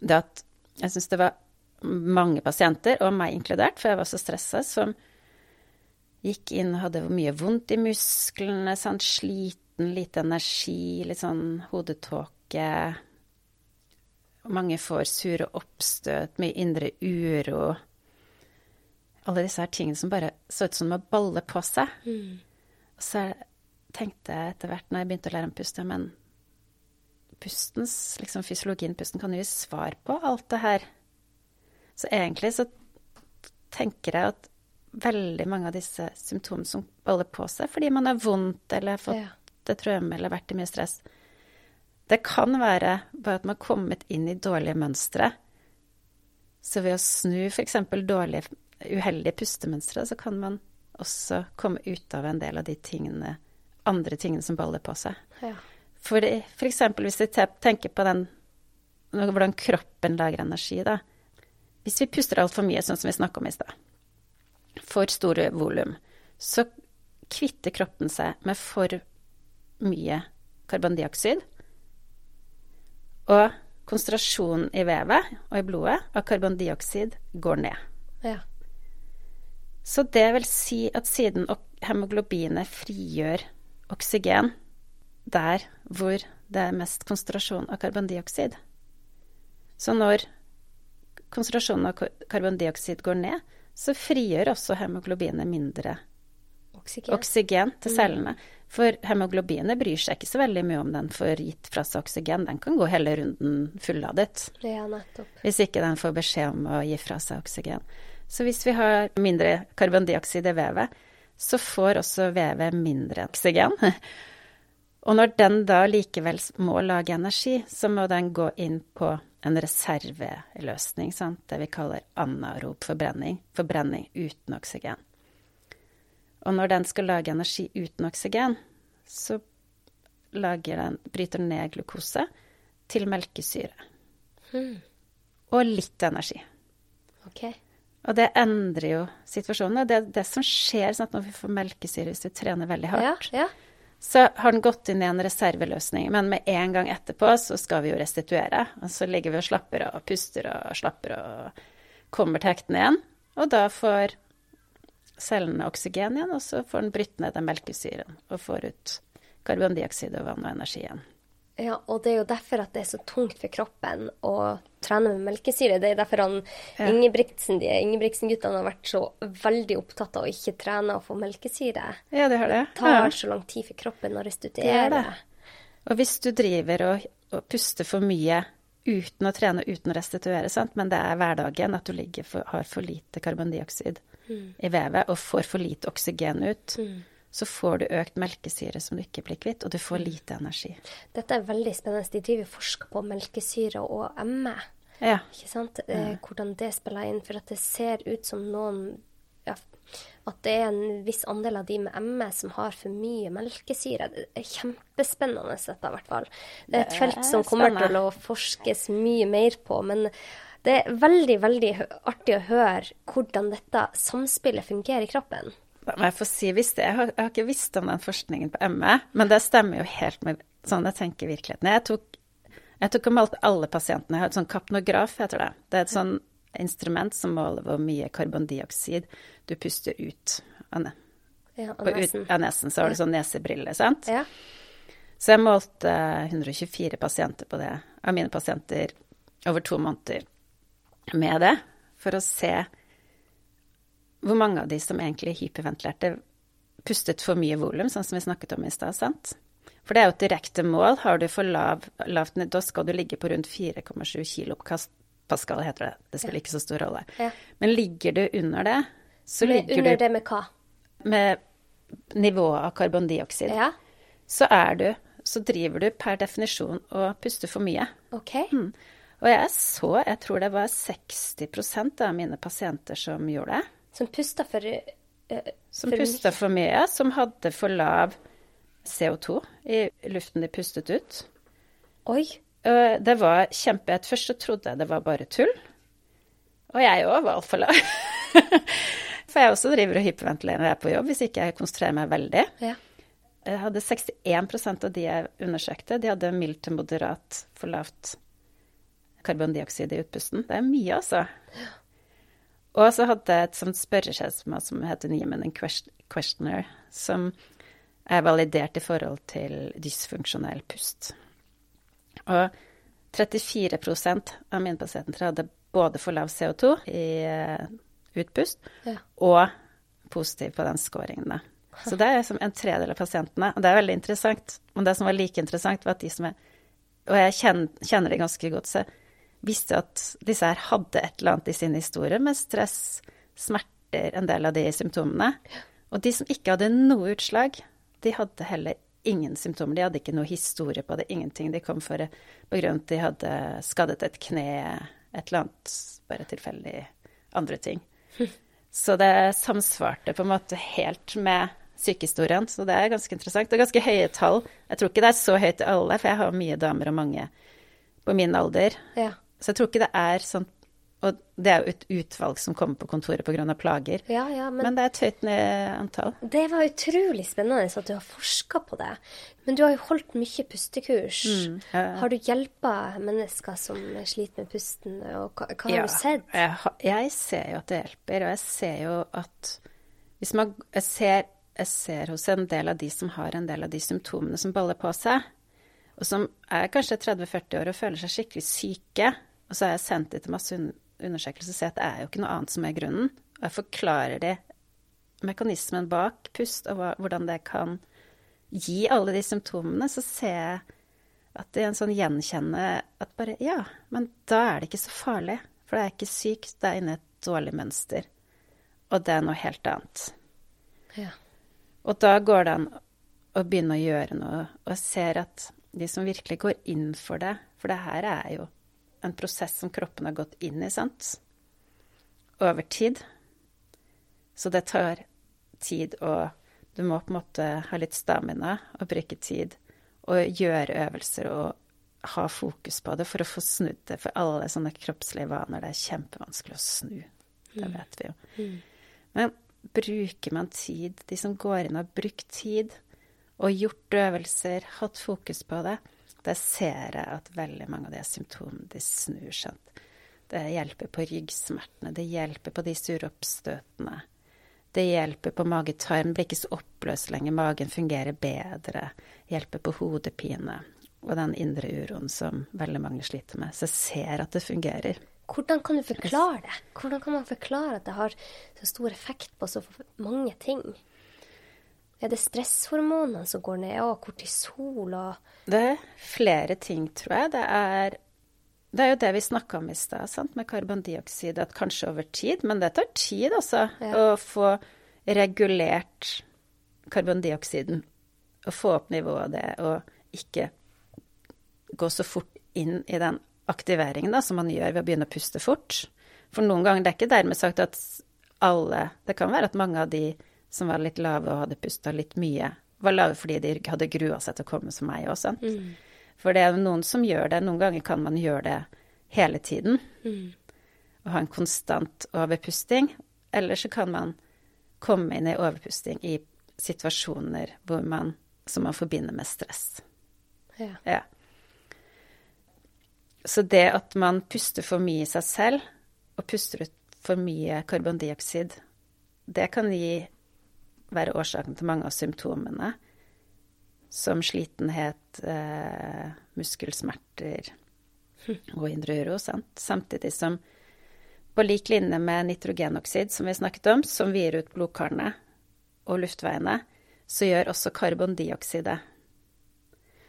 Speaker 2: det at jeg syns det var mange pasienter, og meg inkludert, for jeg var så stressa, som gikk inn og hadde mye vondt i musklene, sant? Sliten, lite energi, litt sånn hodetåke. Mange får sure oppstøt, mye indre uro. Alle disse her tingene som bare så ut som de baller på seg. Mm. Og så er tenkte jeg etter hvert når jeg begynte å lære om pust, men pustens, liksom fysiologien pusten kan jo gi svar på alt det her. Så egentlig så tenker jeg at veldig mange av disse symptomene som baller på seg fordi man har vondt eller har fått ja. Et traume eller vært i mye stress, det kan være bare at man har kommet inn i dårlige mønstre. Så ved å snu f.eks. dårlige, uheldige pustemønstre, så kan man også komme ut av en del av de tingene andre tingene som baller på seg.
Speaker 1: Ja.
Speaker 2: For, for eksempel hvis vi tenker på den, hvordan kroppen lager energi, da. Hvis vi puster altfor mye, sånn som vi snakka om i stad, for store volum, så kvitter kroppen seg med for mye karbondioksid. Og konsentrasjonen i vevet og i blodet av karbondioksid går ned.
Speaker 1: Ja.
Speaker 2: Så det vil si at siden hemoglobinet frigjør oksygen der hvor det er mest konsentrasjon av karbondioksid. Så når konsentrasjonen av karbondioksid går ned, så frigjør også hemoglobinet mindre oksygen, oksygen til mm. For hemoglobinet bryr seg ikke så veldig mye om den får gitt fra seg oksygen. Den kan gå hele runden fulladet.
Speaker 1: Ja.
Speaker 2: Hvis ikke den får beskjed om å gi fra seg oksygen. Så hvis vi har mindre karbondioksid i vevet, så får også vevet mindre oksygen. [LAUGHS] Og når den da likevel må lage energi, så må den gå inn på en reserveløsning, sant? det vi kaller anarob forbrenning. Forbrenning uten oksygen. Og når den skal lage energi uten oksygen, så den, bryter den ned glukose til melkesyre.
Speaker 1: Hmm.
Speaker 2: Og litt energi.
Speaker 1: Okay.
Speaker 2: Og det endrer jo situasjonen. Det er det som skjer sånn når vi får melkesyre hvis vi trener veldig hardt.
Speaker 1: Ja, ja.
Speaker 2: Så har den gått inn i en reserveløsning, men med en gang etterpå så skal vi jo restituere. Og så ligger vi og slapper og puster og slapper og kommer til hektene igjen. Og da får cellene oksygen igjen, og så får den brytt ned den melkesyren og får ut karbondioksid og vann og energi igjen.
Speaker 1: Ja, og det er jo derfor at det er så tungt for kroppen å trene med melkesyre. Det er derfor han
Speaker 2: Ja.
Speaker 1: Ingebrigtsen, de Ingebrigtsen-guttene har vært så veldig opptatt av å ikke trene og få melkesyre.
Speaker 2: Ja, det har det.
Speaker 1: Det tar
Speaker 2: Ja.
Speaker 1: så lang tid for kroppen å
Speaker 2: Det
Speaker 1: restituere.
Speaker 2: er det. Og hvis du driver og, og puster for mye uten å trene, uten å restituere, sant? men det er hverdagen at du ligger for, har for lite karbondioksid i vevet og får for lite oksygen ut, så får du økt melkesyre som du ikke blir kvitt, og du får lite energi.
Speaker 1: Dette er veldig spennende. De driver og forsker på melkesyre og ME.
Speaker 2: Ja.
Speaker 1: Ikke sant? Eh, hvordan det spiller inn. For at det ser ut som noen ja, At det er en viss andel av de med ME som har for mye melkesyre. Det er kjempespennende, dette i hvert fall. Det er et felt som kommer til å forskes mye mer på. Men det er veldig, veldig artig å høre hvordan dette samspillet fungerer i kroppen.
Speaker 2: Jeg få si hvis det. Jeg har, jeg har ikke visst om den forskningen på ME, men det stemmer jo helt med sånn jeg tenker virkeligheten. Jeg tok, jeg tok og malte alle pasientene. Jeg har et sånn kapnograf, heter det. Det er et sånn instrument som måler hvor mye karbondioksid du puster ut av,
Speaker 1: Ja,
Speaker 2: og
Speaker 1: nesen.
Speaker 2: ut av nesen. Så har du sånn nesebrille, sant?
Speaker 1: Ja.
Speaker 2: Så jeg målte 124 pasienter på det, av mine pasienter, over to måneder med det, for å se hvor mange av de som egentlig hyperventilerte, pustet for mye volum, sånn som vi snakket om i stad, sant? For det er jo et direkte mål. Har du for lav, lavt da skal du ligge på rundt 4,7 kilo Pascal, heter det. Det spiller ikke så stor rolle.
Speaker 1: Ja.
Speaker 2: Men ligger du under det, så
Speaker 1: med,
Speaker 2: ligger
Speaker 1: under
Speaker 2: du
Speaker 1: det med hva?
Speaker 2: med nivået av karbondioksid
Speaker 1: Ja,
Speaker 2: så er du Så driver du per definisjon og puster for mye.
Speaker 1: OK.
Speaker 2: Mm. Og jeg så, jeg tror det var 60% av mine pasienter som gjorde det.
Speaker 1: Som pusta for uh,
Speaker 2: Som pusta for mye, som hadde for lav CO2 i luften de pustet ut.
Speaker 1: Oi.
Speaker 2: Og det var kjempe Først så trodde jeg det var bare tull. Og jeg òg var altfor lav. [LAUGHS] For jeg også driver og hyperventilerer når jeg er på jobb, hvis ikke jeg konsentrerer meg veldig.
Speaker 1: Ja.
Speaker 2: Jeg hadde 61 av de jeg undersøkte, de hadde mildt til moderat for lavt karbondioksid i utpusten. Det er mye, altså. Og så hadde jeg et sånt spørreskjema som heter Niemann Questioner, som er validert i forhold til dysfunksjonell pust. Og 34% av mine pasienter hadde både for lav CO2 i eh, utpust
Speaker 1: Ja.
Speaker 2: og positiv på den scoringen. da. Så det er som en tredel av pasientene, og det er veldig interessant. Men det som var like interessant, var at de som er Og jeg kjenner, kjenner det ganske godt, så visste at disse her hadde et eller annet i sin historie med stress, smerter, en del av de symptomene. Og de som ikke hadde noe utslag, de hadde heller ingen symptomer. De hadde ikke noe historie på det, ingenting. De kom for på grunn av at de hadde skadet et kne, et eller annet, bare tilfeldig andre ting. Så det samsvarte på en måte helt med sykehistorien, så det er ganske interessant. Er ganske høye tall. Jeg tror ikke det er så høyt til alle, for jeg har mye damer og mange på min alder.
Speaker 1: Ja.
Speaker 2: Så jeg tror ikke det er sånn Og det er jo et utvalg som kommer på kontoret pga. plager.
Speaker 1: ja, ja, men
Speaker 2: Men det er et høyt antall.
Speaker 1: Det var utrolig spennende at du har forska på det. Men du har jo holdt mye pustekurs.
Speaker 2: Mm, ja.
Speaker 1: Har du hjulpet mennesker som sliter med pusten, og hva, hva har du sett?
Speaker 2: Jeg, jeg ser jo at det hjelper, og jeg ser jo at hvis man jeg ser, jeg ser hos en del av de som har en del av de symptomene som baller på seg, og som er kanskje 30-40 år og føler seg skikkelig syke, og så har jeg sendt dem til masse undersøkelser og ser at det er jo ikke noe annet som er grunnen. Og jeg forklarer de mekanismen bak pust, og hva, hvordan det kan gi alle de symptomene, så ser jeg at det er en sånn gjenkjenne at bare Ja, men da er det ikke så farlig. For det er ikke sykt, det er inne i et dårlig mønster. Og det er noe helt annet.
Speaker 1: Ja.
Speaker 2: Og da går det an å begynne å gjøre noe. Og ser at de som virkelig går inn for det For det her er jo en prosess som kroppen har gått inn i, sant? Over tid. Så det tar tid, og du må på en måte ha litt stamina og bruke tid. Og gjøre øvelser og ha fokus på det for å få snudd det. For alle sånne kroppslige vaner, det er kjempevanskelig å snu. Det vet vi jo. Men bruker man tid, de som går inn og har brukt tid og gjort øvelser, hatt fokus på det, der ser jeg at veldig mange av de symptomene de snur seg. Det hjelper på ryggsmertene, det hjelper på de sure oppstøtene. Det hjelper på magetarm, blir ikke så oppløst lenger, magen fungerer bedre. Hjelper på hodepine og den indre uroen som veldig mange sliter med. Så jeg ser at det fungerer.
Speaker 1: Hvordan kan du forklare det? Hvordan kan man forklare at det har så stor effekt på så mange ting? Er det stresshormonene som går ned, og kortisol og
Speaker 2: Det er flere ting, tror jeg. Det er, det er jo det vi snakka om i stad, med karbondioksid. At kanskje over tid, men det tar tid altså, ja. å få regulert karbondioksiden. Å få opp nivået av det, og ikke gå så fort inn i den aktiveringen da, som man gjør ved å begynne å puste fort. For noen ganger, det er ikke dermed sagt at alle Det kan være at mange av de som var litt lave og hadde pusta litt mye, var lave fordi de hadde grua seg til å komme som meg også. Mm. For det er noen som gjør det. Noen ganger kan man gjøre det hele tiden. Mm. Og ha en konstant overpusting. Eller så kan man komme inn i overpusting i situasjoner hvor man, som man forbinder med stress.
Speaker 1: Ja.
Speaker 2: ja. Så det at man puster for mye i seg selv, og puster ut for mye karbondioksid, det kan gi, være årsaken til mange av symptomene, som slitenhet, eh, muskelsmerter og indre uro. Sant? Samtidig som på lik linje med nitrogenoksid, som vi snakket om, som vider ut blodkarene og luftveiene, så gjør også karbondioksidet.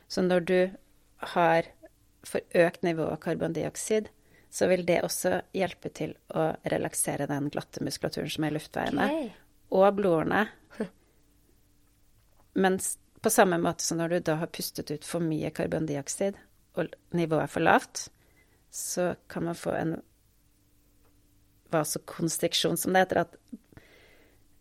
Speaker 2: Så når du har for økt nivå av karbondioksid, så vil det også hjelpe til å relaksere den glatte muskulaturen som er i luftveiene, okay. og blodårene. Mens på samme måte som når du da har pustet ut for mye karbondioksid, og nivået er for lavt, så kan man få en vasokonstriksjon, som det heter, at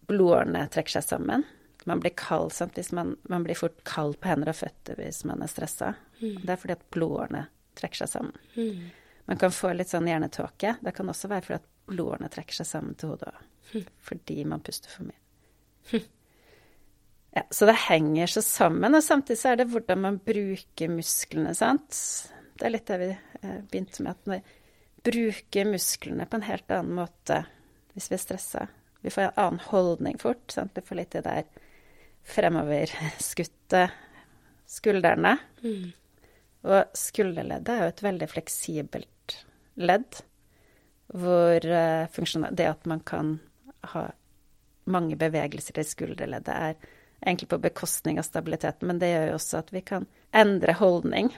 Speaker 2: blodårene trekker seg sammen. Man blir kald, sant? Hvis man, man, blir fort kald på hender og føtter hvis man er stressa. Mm. Det er fordi at blodårene trekker seg sammen. Mm. Man kan få litt sånn hjernetåke. Det kan også være fordi at blodårene trekker seg sammen til hodet. Mm. Fordi man puster for mye. Ja, så det henger så sammen. Og samtidig så er det hvordan man bruker musklene, sant. Det er litt det vi eh, begynte med, at vi bruker musklene på en helt annen måte hvis vi er stressa. Vi får en annen holdning fort. Sant? Vi får litt det der fremoverskutte skuldrene. Mm. Og skulderleddet er jo et veldig fleksibelt ledd, hvor uh, det at man kan ha mange bevegelser i skulderleddet, er egentlig på bekostning av stabiliteten, men det gjør jo også at vi kan endre holdning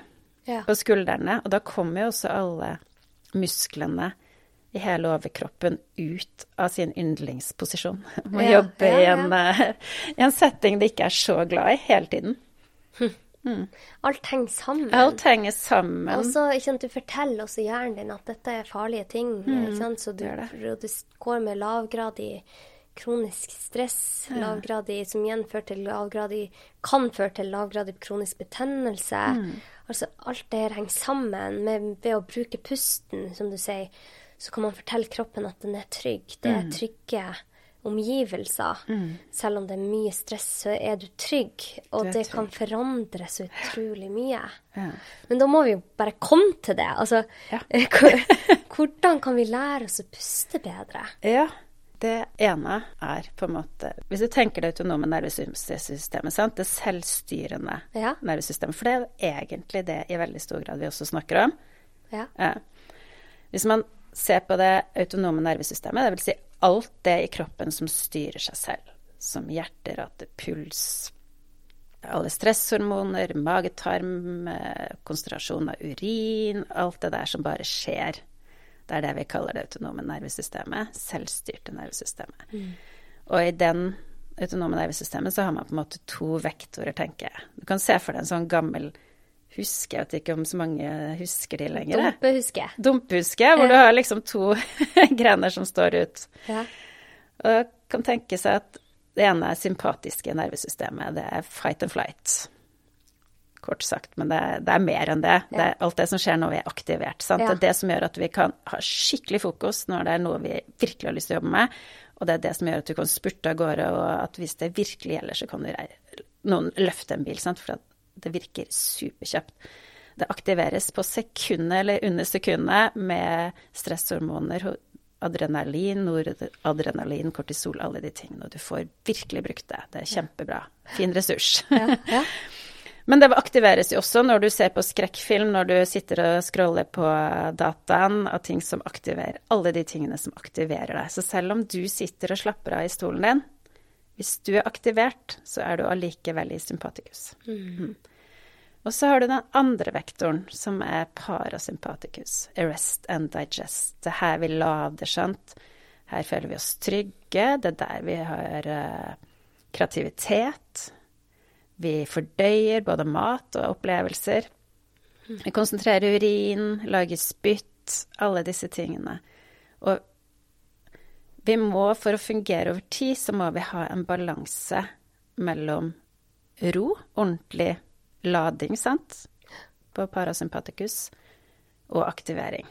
Speaker 2: ja. på skuldrene. Og da kommer jo også alle musklene i hele overkroppen ut av sin yndlingsposisjon. [LAUGHS] Må ja, jobbe ja, i, en, uh, i, en, setting de ikke er så glad i hele tiden.
Speaker 1: Hm. Mm. Alt henger sammen.
Speaker 2: Alt henger sammen.
Speaker 1: Og så sant, du forteller også hjernen din at dette er farlige ting. Mm. Så du, du, går med lavgradig kronisk stress, lavgradig, som igjen til lavgradig, kan føre til lavgradig kronisk betennelse. Mm. Altså alt det her henger sammen med, ved å bruke pusten, som du sier. Så kan man fortelle kroppen at den er trygg. Det er mm. trygge omgivelser. Mm. Selv om det er mye stress, så er du trygg. Og det kan forandre så utrolig mye. Ja. Men da må vi jo bare komme til det. Altså, ja. [LAUGHS] hvordan kan vi lære oss å puste bedre?
Speaker 2: Ja, det ene er på en måte Hvis du tenker det autonome nervesystemet, sant? det selvstyrende ja. nervesystemet For det er jo egentlig det i veldig stor grad vi også snakker om.
Speaker 1: Ja.
Speaker 2: Hvis man ser på det autonome nervesystemet, dvs. Si alt det i kroppen som styrer seg selv, som hjerterate, puls, alle stresshormoner, magetarm, eh, konsentrasjon av urin, alt det der som bare skjer. Det er det vi kaller det autonome nervesystemet. Selvstyrte nervesystemet. Mm. Og i den autonome nervesystemet så har man på en måte to vektorer, tenker jeg. Du kan se for deg en sånn gammel huske, jeg vet ikke om så mange husker de lenger.
Speaker 1: Dumpehuske.
Speaker 2: Dumpehuske, hvor du har liksom to [LAUGHS] grener som står ut.
Speaker 1: Ja.
Speaker 2: Og kan tenke seg at det ene er sympatiske nervesystemet, det er fight and flight. Kort sagt, men det, det er mer enn det. det alt det som skjer når vi er aktivert. Ja. Det er det som gjør at vi kan ha skikkelig fokus når det er noe vi virkelig har lyst til å jobbe med. Og det er det som gjør at du kan spurte av gårde, og at hvis det virkelig gjelder, så kan du noen løfte en bil. Sant? For det virker superkjapt. Det aktiveres på sekundet eller under sekundet med stresshormoner adrenalin, noradrenalin, kortisol, alle de tingene. Og du får virkelig brukt det. Det er kjempebra. Fin ressurs. Ja, ja. [LAUGHS] Men det aktiveres jo også når du ser på skrekkfilm, når du sitter og scroller på dataen, og ting som aktiverer Alle de tingene som aktiverer deg. Så selv om du sitter og slapper av i stolen din, hvis du er aktivert, så er du allikevel i sympatikus. Mm. Og så har du den andre vektoren, som er parasympaticus. Arrest and digest. Det er her vi lader, skjønt. Her føler vi oss trygge. Det er der vi har uh, kreativitet. Vi fordøyer både mat og opplevelser. Vi konsentrerer urin, lager spytt, alle disse tingene. Og vi må, for å fungere over tid, så må vi ha en balanse mellom ro, ordentlig lading, sant, på parasympaticus, og aktivering.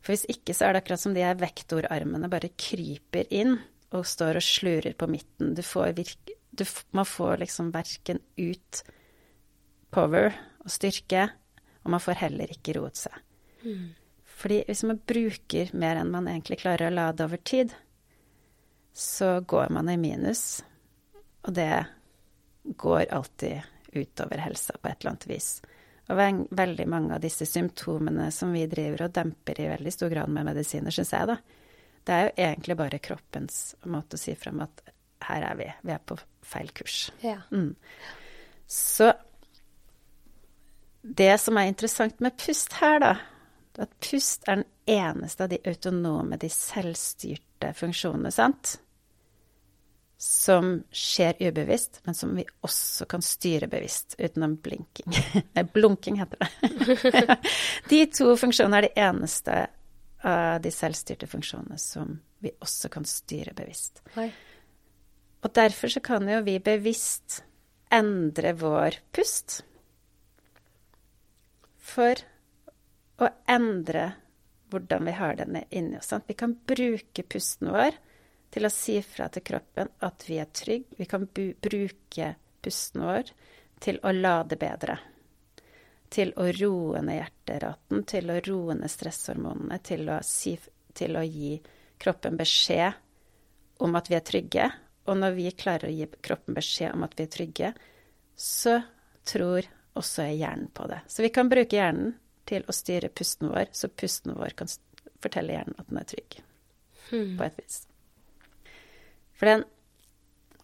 Speaker 2: For hvis ikke så er det akkurat som de her vektorarmene bare kryper inn og står og slurer på midten. Du får virke, du, man får liksom verken ut power og styrke, og man får heller ikke roet seg. Mm. Fordi hvis man bruker mer enn man egentlig klarer å lade over tid, så går man i minus, og det går alltid utover helsa på et eller annet vis. Og veldig mange av disse symptomene som vi driver og demper i veldig stor grad med medisiner, syns jeg, da, det er jo egentlig bare kroppens måte å si frem at her er vi. Vi er på feil kurs. Ja. Mm. Så det som er interessant med pust her, da, at pust er den eneste av de autonome, de selvstyrte funksjonene, sant? Som skjer ubevisst, men som vi også kan styre bevisst utenom blinking. [LAUGHS] Nei, blunking heter det. [LAUGHS] de to funksjonene er de eneste av de selvstyrte funksjonene som vi også kan styre bevisst. Oi. Og derfor så kan jo vi bevisst endre vår pust for å endre hvordan vi har den inni oss. Vi kan bruke pusten vår til å si fra til kroppen at vi er trygge. Vi kan bruke pusten vår til å lade bedre. Til å roe ned hjerteraten, til å roe ned stresshormonene, til å, si, til å gi kroppen beskjed om at vi er trygge, og når vi klarer å gi kroppen beskjed om at vi er trygge, så tror også hjernen på det. Så vi kan bruke hjernen til å styre pusten vår, så pusten vår kan fortelle hjernen at den er trygg. Hmm. På et vis. For den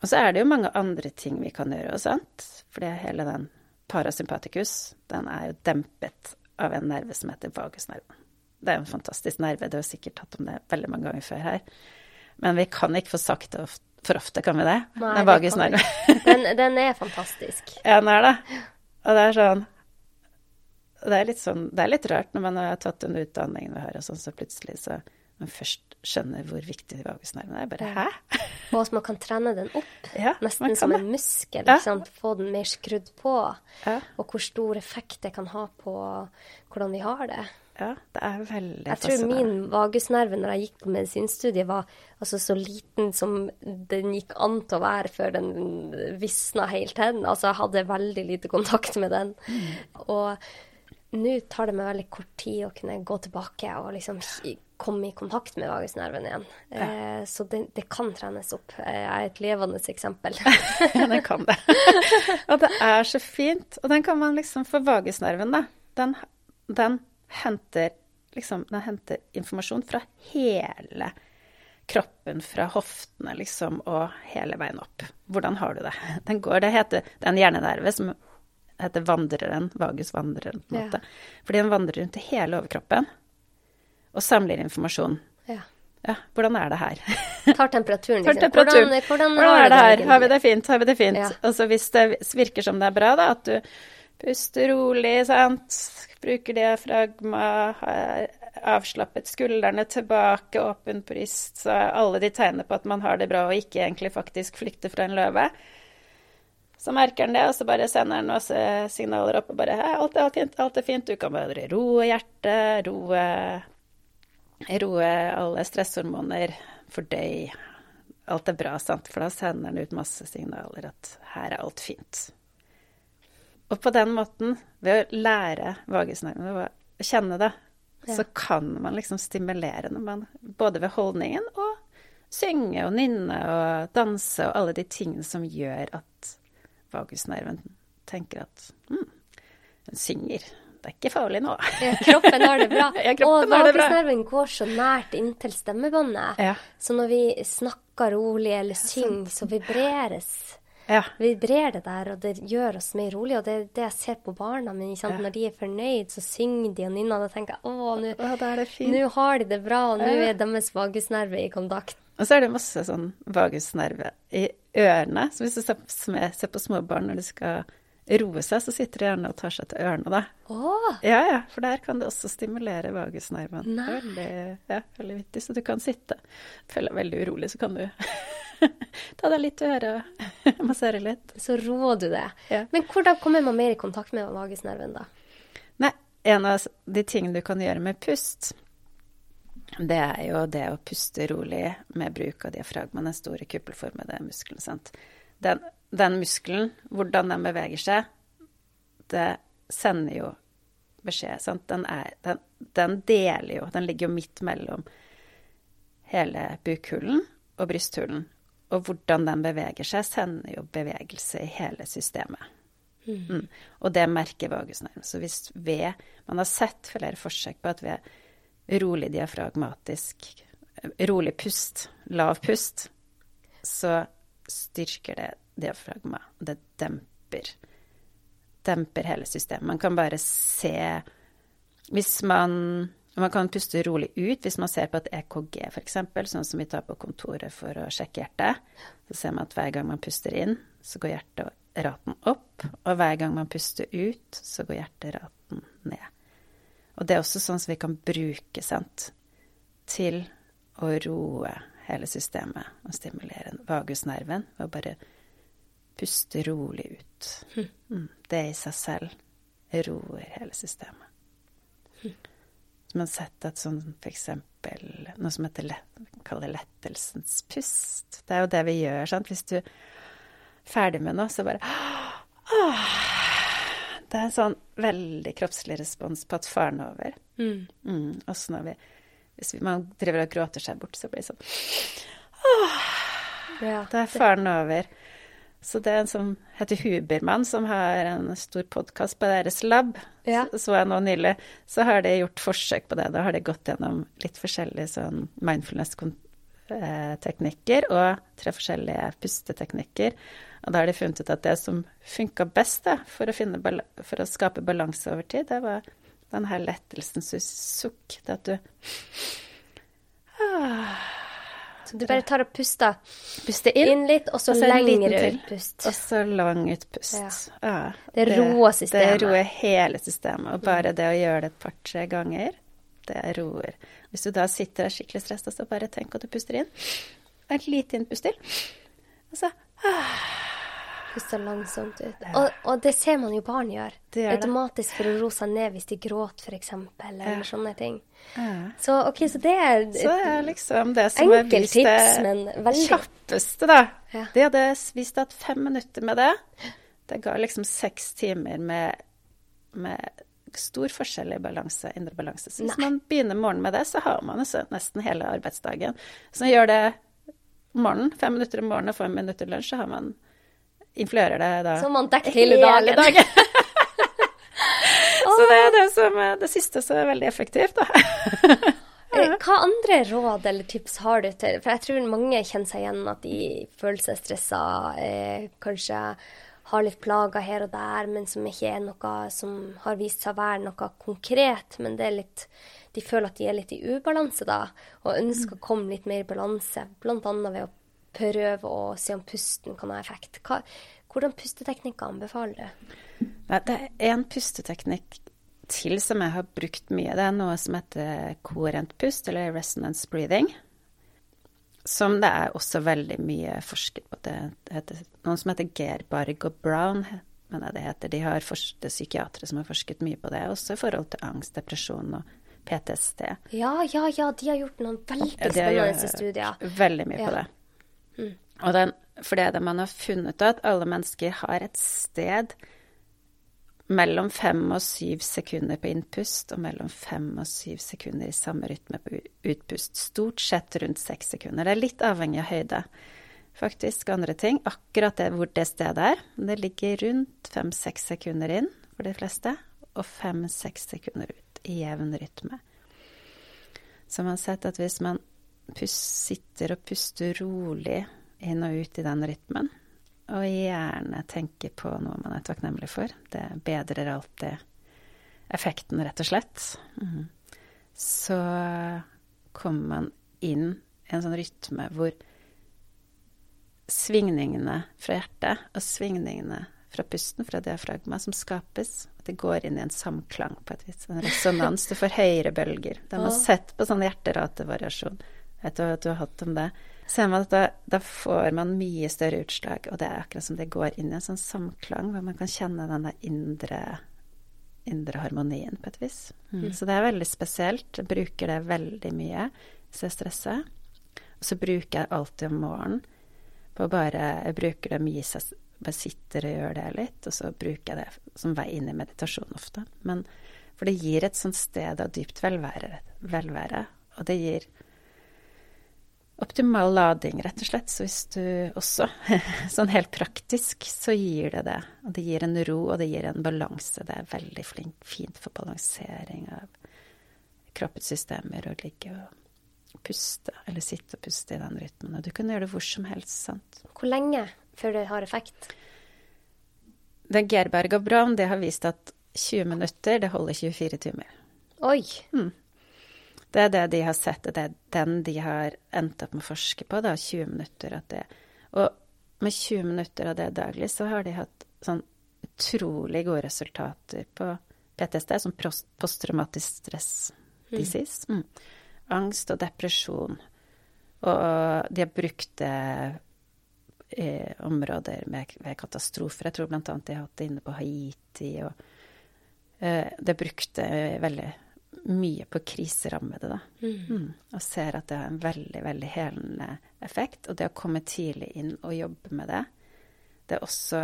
Speaker 2: Og så er det jo mange andre ting vi kan gjøre, sant? For hele den parasympaticus, den er jo dempet av en nerve som heter vagusnerven. Det er jo en fantastisk nerve, det har sikkert tatt om det veldig mange ganger før her. Men vi kan ikke få sagt det ofte for ofte, kan vi det? Nei, den vagusnerven.
Speaker 1: den, den er fantastisk. [LAUGHS]
Speaker 2: Ja, den er det. Og det er sånn Det er sånn Det er litt rart når man har tatt den utdanningen vi har, og sånn, så plutselig så man først skjønner hvor viktig vagusnerven er. Bare hæ? [LAUGHS]
Speaker 1: Og at man kan trene den opp, ja, nesten som en muskel. Ja. Få den mer skrudd på. Ja. Og hvor stor effekt det kan ha på hvordan vi har det.
Speaker 2: Ja, det er veldig
Speaker 1: Jeg tror min vagusnerve når jeg gikk på medisinstudiet, var altså så liten som den gikk an til å være før den visna helt hen. Altså jeg hadde veldig lite kontakt med den. Mm. Og nå tar det meg veldig kort tid å kunne gå tilbake og liksom komme i kontakt med vagusnerven igjen. Ja. Eh, så det, det, kan trenes opp. Jeg er et levende eksempel. [LAUGHS]
Speaker 2: ja, det kan det. og det er så fint. Og den kan man liksom For vagusnerven, da. Den, den henter, liksom, den henter informasjon fra hele kroppen, fra hoftene liksom, og hele veien opp. Hvordan har du det? [LAUGHS] Den går, det heter det er en hjernenerve som heter vandreren, vagusvandreren, på en måte. Fordi den vandrer rundt i hele overkroppen og samler informasjon. Ja. ja hvordan er det her? [LAUGHS]
Speaker 1: Tar temperaturen,
Speaker 2: liksom. temperaturen. Hvordan, hvordan, hvordan, er det her? Har vi det fint? Har vi det fint? Ja. Altså hvis det virker som det er bra, da, at du puster rolig, sant, Bruker diafragma, avslappet skuldrene tilbake, åpen bryst, så alle de tegner på at man har det bra og ikke egentlig faktisk flykter fra en løve. Så merker han det, og så bare sender han masse signaler opp og bare Hei, alt er fint, alt er fint. Du kan bare roe hjertet, roe, roe alle stresshormoner, fordøy. Alt er bra, sant, for da sender han ut masse signaler at her er alt fint. Og på den måten, ved å lære vagusnervene, å kjenne det, så kan man liksom stimulere når man, både ved holdningen og synge og nynne og danse og alle de tingene som gjør at vagusnerven tenker at hm, hun synger. Det er ikke farlig nå.
Speaker 1: Ja, kroppen har det bra. [LAUGHS]
Speaker 2: Ja,
Speaker 1: og
Speaker 2: kroppen har det bra.
Speaker 1: vagusnerven går så nært inntil stemmebåndet.
Speaker 2: Ja.
Speaker 1: Så når vi snakker rolig eller synger, så vibreres
Speaker 2: Ja.
Speaker 1: vibrerer det der, og det gjør oss mer rolig. Og det er det jeg ser på barna mine.
Speaker 2: Ja.
Speaker 1: Når de er fornøyd, så synger de og nynner. Og da tenker jeg å, nå har de det bra, og nå er deres vagusnerve i kontakt.
Speaker 2: Og så er det masse sånn vagusnerve i ørene. Så hvis du ser, på små barn når de skal roe seg, så sitter de gjerne og tar seg til ørene da.
Speaker 1: Å,
Speaker 2: Ja, ja, for der kan det også stimulere vagusnerven. Veldig, ja, veldig vittig. Så du kan sitte. Føler deg veldig urolig, så kan du [LAUGHS] ta deg litt i øret [LAUGHS] massere litt.
Speaker 1: så roer du det.
Speaker 2: Ja.
Speaker 1: Men hvordan kommer man mer i kontakt med vagusnerven, da?
Speaker 2: Nei, en av de tingene du kan gjøre med pust, det er jo det å puste rolig med bruk av diafragma, den store kuppelformede muskelen. sant? Den, den muskelen, hvordan den beveger seg, det sender jo beskjed. sant? Den, er, den, den deler jo Den ligger jo midt mellom hele bukhulen og brysthulen. Og hvordan den beveger seg, sender jo bevegelse i hele systemet. Mm. Og det merker vagusnerven. Så hvis ved Man har sett flere forsøk på at ved rolig diafragmatisk Rolig pust, lav pust, så styrker det diafragma. Og det demper demper hele systemet. Man kan bare se Hvis man man kan puste rolig ut hvis man ser på et EKG, f.eks., sånn som vi tar på kontoret for å sjekke hjertet. Så ser man at hver gang man puster inn, så går hjerteraten opp. Og hver gang man puster ut, så går hjerteraten ned. Og det er også sånn som vi kan bruke sant, til å roe hele systemet og stimulere vagusnerven ved å bare puste rolig ut. Mm. Det i seg selv roer hele systemet. Så man har sett at sånn f.eks. noe som heter kaller lettelsens pust. Det er jo det vi gjør, sant. Hvis du er ferdig med noe, så bare åh, Det er en sånn veldig kroppslig respons på at faren er over.
Speaker 1: Mm.
Speaker 2: Mm. Også når vi Hvis man driver og gråter seg bort, så blir det sånn
Speaker 1: Ja.
Speaker 2: Da er faren over. Så det er en som heter Hubermann, som har en stor podkast på deres lab.
Speaker 1: Ja.
Speaker 2: Så, så jeg nå nylig. Så har de gjort forsøk på det. Da har de gått gjennom litt forskjellige sånn mindfulness-teknikker og tre forskjellige pusteteknikker. Og da har de funnet ut at det som funka best da, for, å for å skape balanse over tid, det var den her lettelsens sukk. Det at du ah,
Speaker 1: Så du bare tar og puster
Speaker 2: puster inn.
Speaker 1: inn litt, og så,
Speaker 2: Og så
Speaker 1: lengre utpust.
Speaker 2: Og så lang utpust.
Speaker 1: Ja.
Speaker 2: Ja.
Speaker 1: Det roer systemet.
Speaker 2: Det roer hele systemet. Og bare det å gjøre det et par-tre ganger, det roer. Hvis du da sitter der skikkelig stressa, så bare tenk at du puster inn. Et lite innpust til. Og så
Speaker 1: Puster langsomt ut. Og, og det ser man jo barn gjør.
Speaker 2: Det gjør.
Speaker 1: Automatisk for å roe seg ned hvis de gråter, f.eks., eller
Speaker 2: Ja.
Speaker 1: sånne ting.
Speaker 2: ja.
Speaker 1: Så OK, så det er
Speaker 2: Så er liksom det som er
Speaker 1: enkelt
Speaker 2: vist
Speaker 1: tips,
Speaker 2: det
Speaker 1: men veldig
Speaker 2: kjappeste, da.
Speaker 1: Ja.
Speaker 2: Det hadde vist at fem minutter med det, det ga liksom seks timer med, med stor forskjell i balanse, indre balanse. Så hvis
Speaker 1: Nei.
Speaker 2: man begynner morgenen med det, så har man nesten hele arbeidsdagen. Så gjør det morgenen, fem minutter om morgenen og fem minutter lunsj, så har man influerer det da
Speaker 1: man dekker hele dagen. [LAUGHS]
Speaker 2: så det er det som det siste som er veldig effektivt, da. [LAUGHS]
Speaker 1: Eh, Hva andre råd eller tips har du til For jeg tror mange kjenner seg igjen at de føler seg stressa, eh, kanskje har litt plager her og der, men som ikke er noe som har vist seg å være noe konkret. Men det er litt De føler at de er litt i ubalanse da, og ønsker å komme litt mer i balanse. Bl.a. ved å prøve å se om pusten kan ha effekt. Hva, hvordan pusteteknikker anbefaler du?
Speaker 2: Det er en pusteteknikk til som jeg har brukt mye. Det er noe som heter koherent pust, eller resonance breathing. Som det er også veldig mye forsket på. Det heter noen som heter Gerbarg og Brown, mener jeg det heter. De har det er psykiatere som har forsket mye på det, også i forhold til angst, depresjon og PTSD.
Speaker 1: Ja, ja, ja, de har gjort noen veldig
Speaker 2: Ja,
Speaker 1: spennende
Speaker 2: gjort
Speaker 1: studier.
Speaker 2: Veldig mye på
Speaker 1: Ja.
Speaker 2: det. Og den, det man har funnet at alle mennesker har et sted mellom fem og syv sekunder på innpust og mellom fem og syv sekunder i samme rytme på utpust. Stort sett rundt seks sekunder. Det er litt avhengig av høyde, faktisk, andre ting. Akkurat det, hvor det stedet er. Det ligger rundt fem-seks sekunder inn for de fleste, og fem-seks sekunder ut i jevn rytme. Så man har sett at hvis man sitter og puster rolig inn og ut i den rytmen, og gjerne tenker på noe man er takknemlig for. Det bedrer alltid effekten, rett og slett. Mm. Så kommer man inn i en sånn rytme hvor svingningene fra hjertet og svingningene fra pusten, fra diafragma, som skapes, at det går inn i en samklang på et vis. En [LAUGHS] resonans. Du får høyere bølger. Det har sett på sånn hjerteratevariasjon. Du at du har hatt om det? ser man at da, da, får man mye større utslag, og det er akkurat som det går inn i en sånn samklang, hvor man kan kjenne den der indre, indre harmonien, på et vis. Mm. Så det er veldig spesielt. Jeg bruker det veldig mye hvis jeg stresser. Og så bruker jeg alltid om morgenen på bare Jeg bruker det mye så jeg bare sitter og gjør det litt, og så bruker jeg det som vei inn i meditasjon ofte. Men for det gir et sånt sted av dypt velvære, velvære og det gir optimal lading, rett og slett. Så hvis du også, [LAUGHS] sånn helt praktisk, så gir det det. Og det gir en ro, og det gir en balanse. Det er veldig flink, fint for balansering av kroppens systemer å ligge og puste, eller sitte og puste i den rytmen. Og du kan gjøre det hvor som helst, sant.
Speaker 1: Hvor lenge før det har effekt?
Speaker 2: Det Gerberg og Braun, det har vist at 20 minutter, det holder 24 timer.
Speaker 1: Oi!
Speaker 2: Mm. Det er det de har sett, det er den de har endt opp med å forske på, da, 20 minutter av det. Og med 20 minutter av det daglig, så har de hatt sånn utrolig gode resultater på PTSD, som posttraumatisk stress disease. Mm. Angst og depresjon. Og de har brukt det i områder med, med katastrofer. Jeg tror annet de har hatt det inne på Haiti. og uh, Det brukte veldig mye på kriserammede, da. Mm. Mm. Og ser at det har en veldig, veldig helende effekt. Og det å komme tidlig inn og jobbe med det, det er også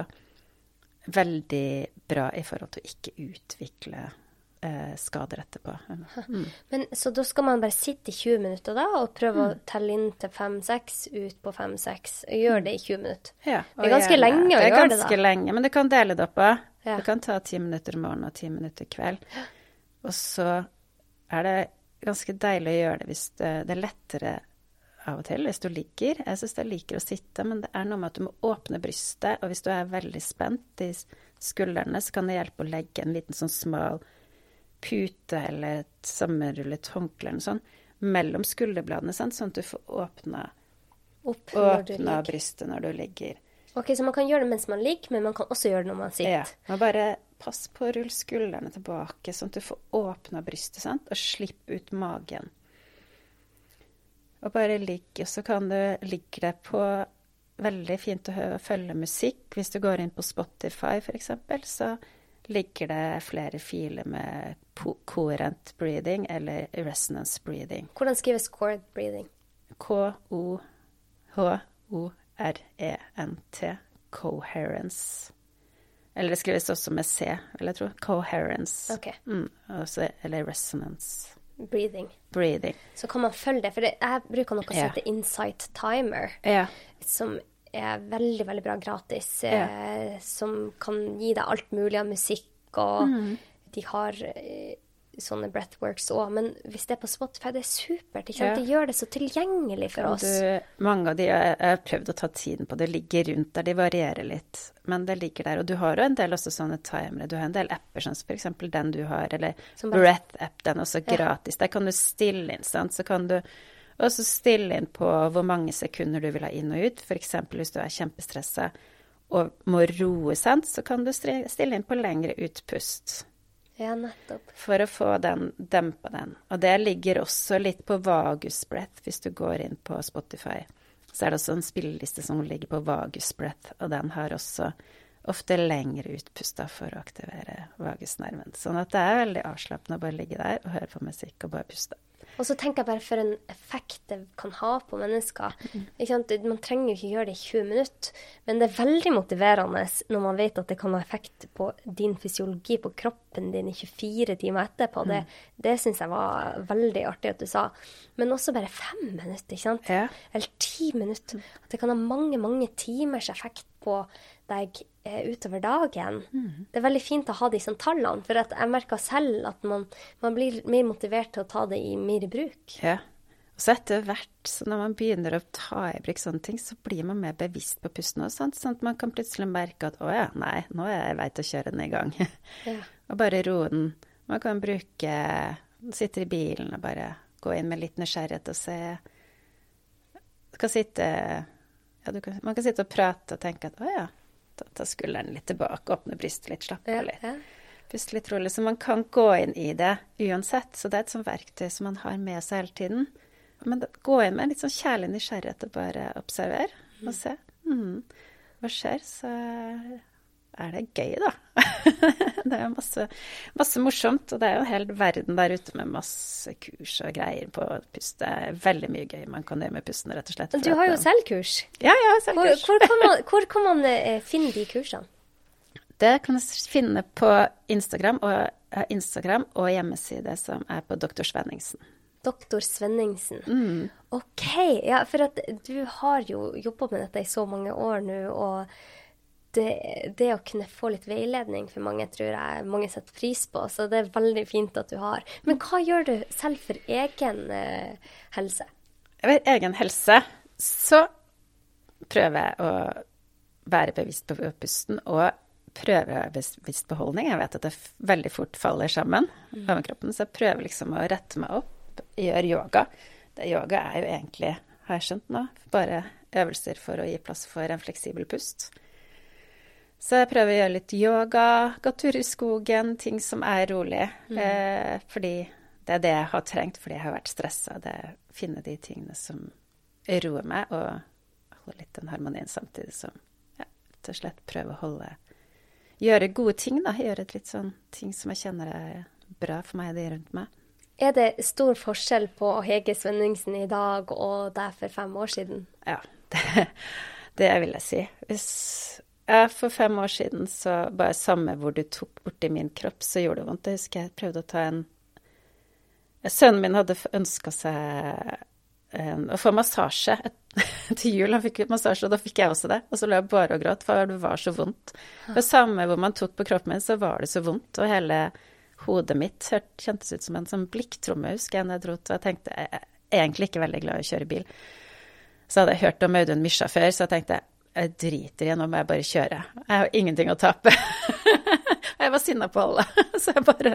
Speaker 2: veldig bra i forhold til å ikke utvikle eh, skader etterpå.
Speaker 1: Mm. Men Så da skal man bare sitte i 20 minutter da, og prøve å mm. telle inn til 5-6, ut på 5-6. og Gjøre det i 20 minutter.
Speaker 2: Ja,
Speaker 1: det er ganske gjerne, lenge å gjøre det,
Speaker 2: da. Det er ganske lenge, men du kan dele det opp. Ja. Du kan ta ti minutter om morgenen og ti minutter kveld. Og så er det ganske deilig å gjøre det hvis det, det er lettere av og til hvis du ligger. Jeg syns jeg liker å sitte, men det er noe med at du må åpne brystet. Og hvis du er veldig spent i skuldrene, så kan det hjelpe å legge en liten sånn smal pute eller et sammenrullet håndkle eller noe sånt mellom skulderbladene, sånn at du får åpna,
Speaker 1: Opp
Speaker 2: åpna brystet når du ligger.
Speaker 1: Ok, Så man kan gjøre det mens man ligger, men man kan også gjøre det når man sitter?
Speaker 2: Ja. Man bare pass på å rulle skuldrene tilbake, sånn at du får åpna brystet, sant? og slipp ut magen. Og bare ligg. Og så kan du ligge det på Veldig fint å følge musikk. Hvis du går inn på Spotify, f.eks., så ligger det flere filer med coherent breathing eller resonance breathing.
Speaker 1: Hvordan skrives coherent breathing?
Speaker 2: K-o-h-o-r-e-n-t. Coherence. Eller det skrives også med C, vil jeg tro. Coherence.
Speaker 1: Okay.
Speaker 2: Mm, også, eller resonance.
Speaker 1: Breathing.
Speaker 2: Breathing.
Speaker 1: Så kan man følge det. For det, jeg bruker noe som yeah. heter Insight Timer.
Speaker 2: yeah.
Speaker 1: Som er veldig, veldig bra gratis.
Speaker 2: Yeah.
Speaker 1: Eh, som kan gi deg alt mulig av musikk, og mm. de har eh, sånne breathworks òg. Men hvis det er på Spotify, det er supert. Ja. De gjør det så tilgjengelig for oss.
Speaker 2: Du, mange av de jeg har prøvd å ta tiden på. Det ligger rundt der. De varierer litt, men det ligger der. Og du har jo en del også sånne timere. Du har en del apper, sånn som f.eks. den du har, eller Breath-app. Den er også gratis. Ja. Der kan du stille inn, sant. Så kan du også stille inn på hvor mange sekunder du vil ha inn og ut. F.eks. hvis du er kjempestressa og må roe, sant, så kan du stille inn på lengre utpust.
Speaker 1: Ja, nettopp.
Speaker 2: For å få den, dempa den. Og det ligger også litt på Vagus Breath, hvis du går inn på Spotify. Så er det også en spilleliste som ligger på Vagus Breath, og den har også ofte lengre utpust for å aktivere vagusnerven. Sånn at det er veldig avslappende å bare ligge der og høre på musikk og bare puste.
Speaker 1: Og så tenker jeg bare for en effekt det kan ha på mennesker. Sant? Man trenger jo ikke gjøre det i 20 minutter, men det er veldig motiverende når man vet at det kan ha effekt på din fysiologi, på kroppen din i 24 timer etterpå. Det, det syns jeg var veldig artig at du sa. Men også bare fem minutter, ikke sant?
Speaker 2: Ja.
Speaker 1: Eller ti minutter. At det kan ha mange, mange timers effekt på deg utover dagen. Det er veldig fint å ha disse tallene, for at jeg merker selv at man, man blir mer motivert til å ta det i mer bruk.
Speaker 2: Ja. Og så etter hvert, så når man begynner å ta i bruk sånne ting, så blir man mer bevisst på pusten sånt, sånn at man kan plutselig merke at å ja, nei, nå er jeg vei til å kjøre den i gang. [LAUGHS]
Speaker 1: Ja.
Speaker 2: og bare roe den. Man kan bruke Sitte i bilen og bare gå inn med litt nysgjerrighet og se Du kan sitte ja, du kan, Man kan sitte og prate og tenke at å ja, ta, ta skulderen litt tilbake, åpne brystet litt, slappe av litt. Puste litt rolig. Så man kan gå inn i det uansett. Så det er et sånt verktøy som man har med seg hele tiden. Men da- gå inn med en litt sånn kjærlig nysgjerrighet og bare observere og se. Mm. Hva skjer? Så er det gøy, da. [LAUGHS] [LAUGHS] det er jo masse, masse morsomt. Og det er jo en hel verden der ute med masse kurs og greier på pust. Det er veldig mye gøy man kan gjøre med pusten, rett og slett.
Speaker 1: Du har jo selv kurs.
Speaker 2: Ja, ja,
Speaker 1: Hvor,
Speaker 2: selvkurs.
Speaker 1: hvor, kan man, hvor kan man eh, finne de kursene? [LAUGHS]
Speaker 2: Det kan du finne på Instagram og, eh, Instagram og hjemmeside som er på Dr. Svenningsen.
Speaker 1: Doktor Svenningsen.
Speaker 2: Mm.
Speaker 1: OK. Ja, for at du har jo jobba med dette i så mange år nå, og det, det å kunne få litt veiledning for mange, tror jeg mange setter pris på. Så det er veldig fint at du har. Men hva gjør du selv for egen eh, helse?
Speaker 2: Ved egen helse så prøver jeg å være bevisst på pusten og prøve bevisst beholdning. Jeg vet at det veldig fort faller sammen over kroppen, så jeg prøver liksom å rette meg opp, gjøre yoga. Det, yoga er jo egentlig, har jeg skjønt nå, bare øvelser for å gi plass for en fleksibel pust. Så jeg prøver å gjøre litt yoga, gå tur i skogen, ting som er rolig. Eh, fordi det er det jeg har trengt, fordi jeg har vært stressa. Det er å finne de tingene som roer meg, og holde litt den harmonien samtidig som ja, rett og slett prøve å holde Gjøre gode ting, da. Gjøre et litt sånn ting som jeg kjenner er bra for meg og de rundt meg.
Speaker 1: Er det stor forskjell på Hege Svenningsen i dag og deg for fem år siden?
Speaker 2: Ja, [LAUGHS] det, det vil jeg si. Hvis for fem år siden så bare samme hvor du tok borti min kropp, så gjorde det vondt. Jeg husker jeg prøvde å ta en Sønnen min hadde ønska seg en, å få massasje [LAUGHS] til jul. Han fikk massasje, og da fikk jeg også det. Og så lå jeg bare og gråt, for det var så vondt. Det samme hvor man tok på kroppen min, så var det så vondt. Og hele hodet mitt kjentes ut som en sånn blikktromme, husker jeg, når jeg dro til Og jeg tenkte jeg er egentlig ikke veldig glad i å kjøre bil. Så hadde jeg hørt om Audun Mysja før, så jeg tenkte jeg driter i, nå må jeg bare kjøre. Jeg har ingenting å tape. [LAUGHS] Jeg var sinna på alle. [LAUGHS] Så jeg bare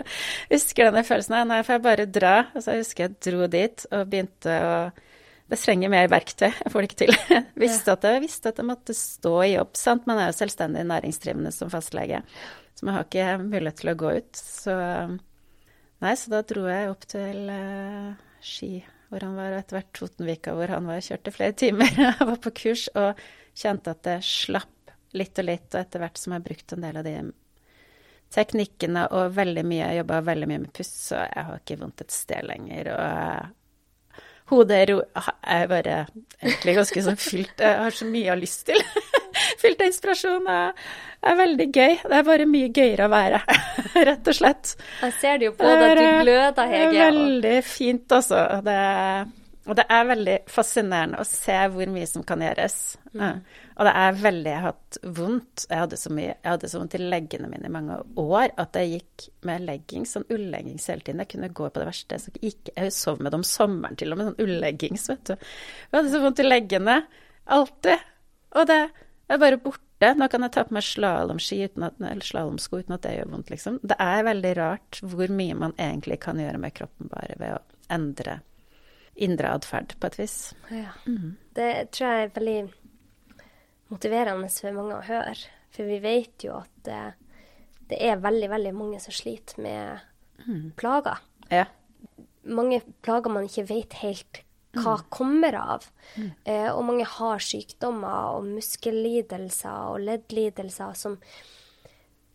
Speaker 2: husker denne følelsen nei, får jeg bare dra. Og så jeg husker jeg dro dit og begynte å Det trenger mer verktøy, jeg får det ikke til. Jeg [LAUGHS] visste at jeg visste at jeg måtte stå i jobb, sant. Man er jo selvstendig næringsdrivende som fastlege, så man har ikke mulighet til å gå ut. Så Nei, så da dro jeg opp til uh, Ski, hvor han var, og etter hvert Totenvika, hvor han var. og kjørte flere timer. Jeg var på kurs og kjente at det slapp litt og litt, og etter hvert som jeg har brukt en del av de teknikkene og veldig mye, jeg jobba veldig mye med pust, så jeg har ikke vondt et sted lenger. Og eh, hodet er ro... Jeg er bare egentlig ganske sånn fylt Jeg har så mye jeg har lyst til. [LAUGHS] fylt av inspirasjon. Det er veldig gøy. Det er bare mye gøyere å være, [LAUGHS] rett og slett.
Speaker 1: Jeg ser det jo på deg, du gløder, Hege.
Speaker 2: Det er veldig fint, altså. Det det, og det er veldig fascinerende å se hvor mye som kan gjøres. Mm. Og det er veldig Jeg har hatt vondt. Jeg hadde så mye Jeg hadde så vondt i leggene mine i mange år at jeg gikk med leggings, sånn ulleggings hele tiden. Jeg kunne gå på det verste. Så gikk, jeg sov med det om sommeren til og med, sånn ulleggings, vet du. Jeg hadde så vondt i leggene. Alltid. Og det er bare borte. Nå kan jeg ta på meg slalåmski eller slalåmsko uten at det gjør vondt, liksom. Det er veldig rart hvor mye man egentlig kan gjøre med kroppen bare ved å endre indre atferd, på et vis.
Speaker 1: Ja. Det tror jeg er veldig motiverende for mange å høre. For vi vet jo at det, det er veldig, veldig mange som sliter med plager.
Speaker 2: Ja.
Speaker 1: Mange plager man ikke vet helt hva kommer av. Eh, og mange har sykdommer og muskellidelser og leddlidelser som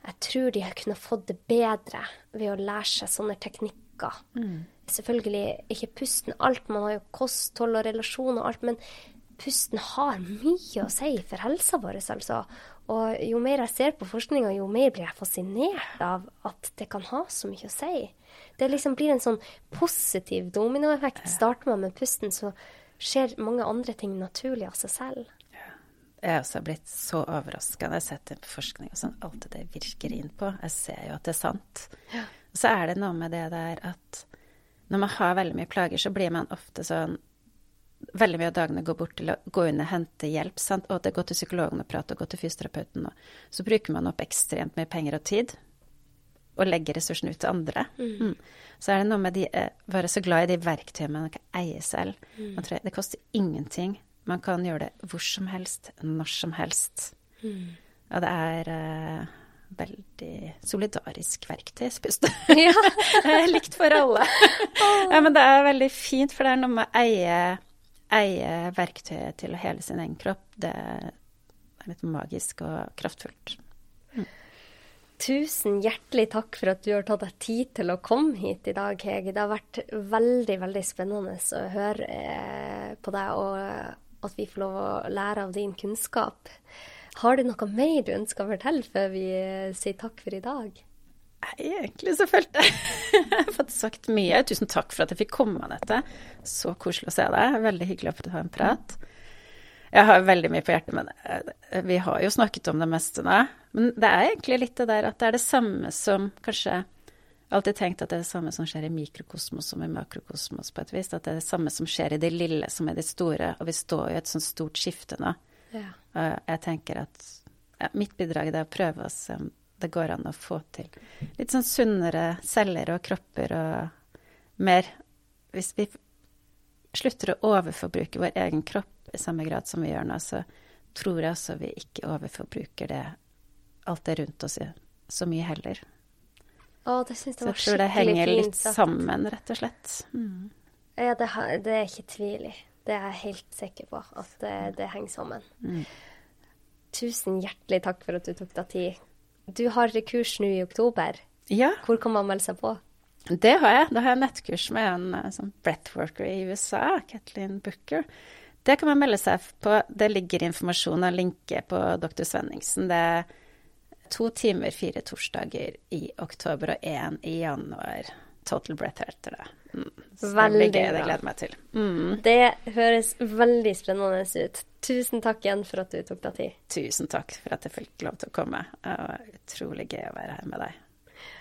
Speaker 1: jeg tror de har kunnet fått det bedre ved å lære seg sånne teknikker. Selvfølgelig ikke pusten alt, man har jo kosthold og relasjon og alt, men pusten har mye å si for helsa vår, altså. Og jo mer jeg ser på forskninga, jo mer blir jeg fascinert av at det kan ha så mye å si. Det liksom blir en sånn positiv dominoeffekt. Starter man med pusten, så skjer mange andre ting naturlig av seg selv.
Speaker 2: Jeg er også blitt så overraska når jeg har sett det forskning og sånn, alt det virker inn på. Jeg ser jo at det er sant.
Speaker 1: Ja.
Speaker 2: Så er det noe med det der at når man har veldig mye plager, så blir man ofte sånn Veldig mye av dagene går bort til å gå inn og hente hjelp. Sant? Og det går til psykologen og prate, og gå til fysioterapeuten. Og så bruker man opp ekstremt mye penger og tid. Og legger ressursene ut til andre. Mm. Så er det noe med de eh, være så glad i de verktøyene man kan eie selv. Man tror, det koster ingenting. Man kan gjøre det hvor som helst, når som helst. Og det er eh, veldig solidarisk verktøy, spust. [LAUGHS]
Speaker 1: Ja.
Speaker 2: Likt for alle. ja, men det er veldig fint, for det er noe med å eie, eie verktøyet til å hele sin egen kropp. Det er litt magisk og kraftfullt.
Speaker 1: Tusen hjertelig takk for at du har tatt deg tid til å komme hit i dag, Hege. Det har vært veldig, veldig spennende å høre eh, på deg, og at vi får lov å lære av din kunnskap. Har du noe mer du ønsker å fortelle før vi eh, sier takk for i dag?
Speaker 2: Egentlig så følte [LAUGHS] jeg har fått sagt mye. Tusen takk for at jeg fikk komme, Anette. Så koselig å se deg. Veldig hyggelig å få ta en prat. Jeg har veldig mye på hjertet, men eh, vi har jo snakket om det meste nå. Men det er egentlig litt det der at det er det samme som kanskje Alltid tenkt at det er det samme som skjer i mikrokosmos som i makrokosmos, på et vis. At det er det samme som skjer i det lille som i det store. Og vi står i et sånt stort skifte nå.
Speaker 1: Ja.
Speaker 2: Og jeg tenker at ja, mitt bidrag er å prøve å se om det går an å få til litt sånn sunnere celler og kropper og mer Hvis vi slutter å overforbruke vår egen kropp i samme grad som vi gjør nå, så tror jeg også vi ikke overforbruker det alt det rundt oss så mye heller.
Speaker 1: Å, det syns jeg
Speaker 2: Så jeg tror det henger litt sammen, rett og slett. Mm.
Speaker 1: Ja, det, det er ikke tvil i. Det er jeg helt sikker på, at det, det henger sammen.
Speaker 2: Mm.
Speaker 1: Tusen hjertelig takk for at du tok deg tid. Du har kurs nå i oktober.
Speaker 2: Ja,
Speaker 1: Hvor kan man melde seg på?
Speaker 2: det har jeg. Da har jeg nettkurs med en eh, sånn breathworker i USA, Kathleen Booker. Det kan man melde seg på. Det ligger informasjon og linke på Dr. Svenningsen. Det er to timer, fire torsdager i oktober og én i januar. Total breath heter det. Så
Speaker 1: Veldig
Speaker 2: gøy. Det gleder jeg meg til. Mm.
Speaker 1: Det høres veldig spennende ut. Tusen takk igjen for at du tok deg tid.
Speaker 2: Tusen takk for at jeg fikk lov til å komme. Det var utrolig gøy å være her med deg.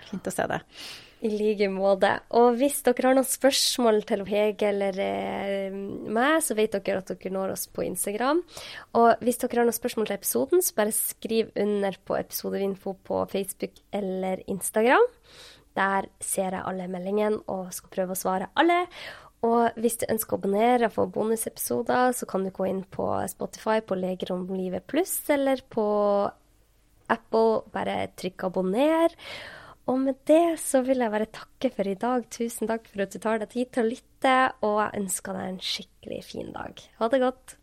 Speaker 2: Fint å se deg.
Speaker 1: I like måte. Og hvis dere har noen spørsmål til Hege eller eh, meg, så vet dere at dere når oss på Instagram. Og hvis dere har noen spørsmål til episoden, så bare skriv under på episodeinfo på Facebook eller Instagram. Der ser jeg alle meldingene og skal prøve å svare alle. Og hvis du ønsker å abonnere og få bonusepisoder, så kan du gå inn på Spotify på Leger om livet pluss, eller på Apple, bare trykk abonner. Og med det så vil jeg bare takke for i dag. Tusen takk for at du tar deg tid til å lytte, og jeg ønsker deg en skikkelig fin dag. Ha det godt.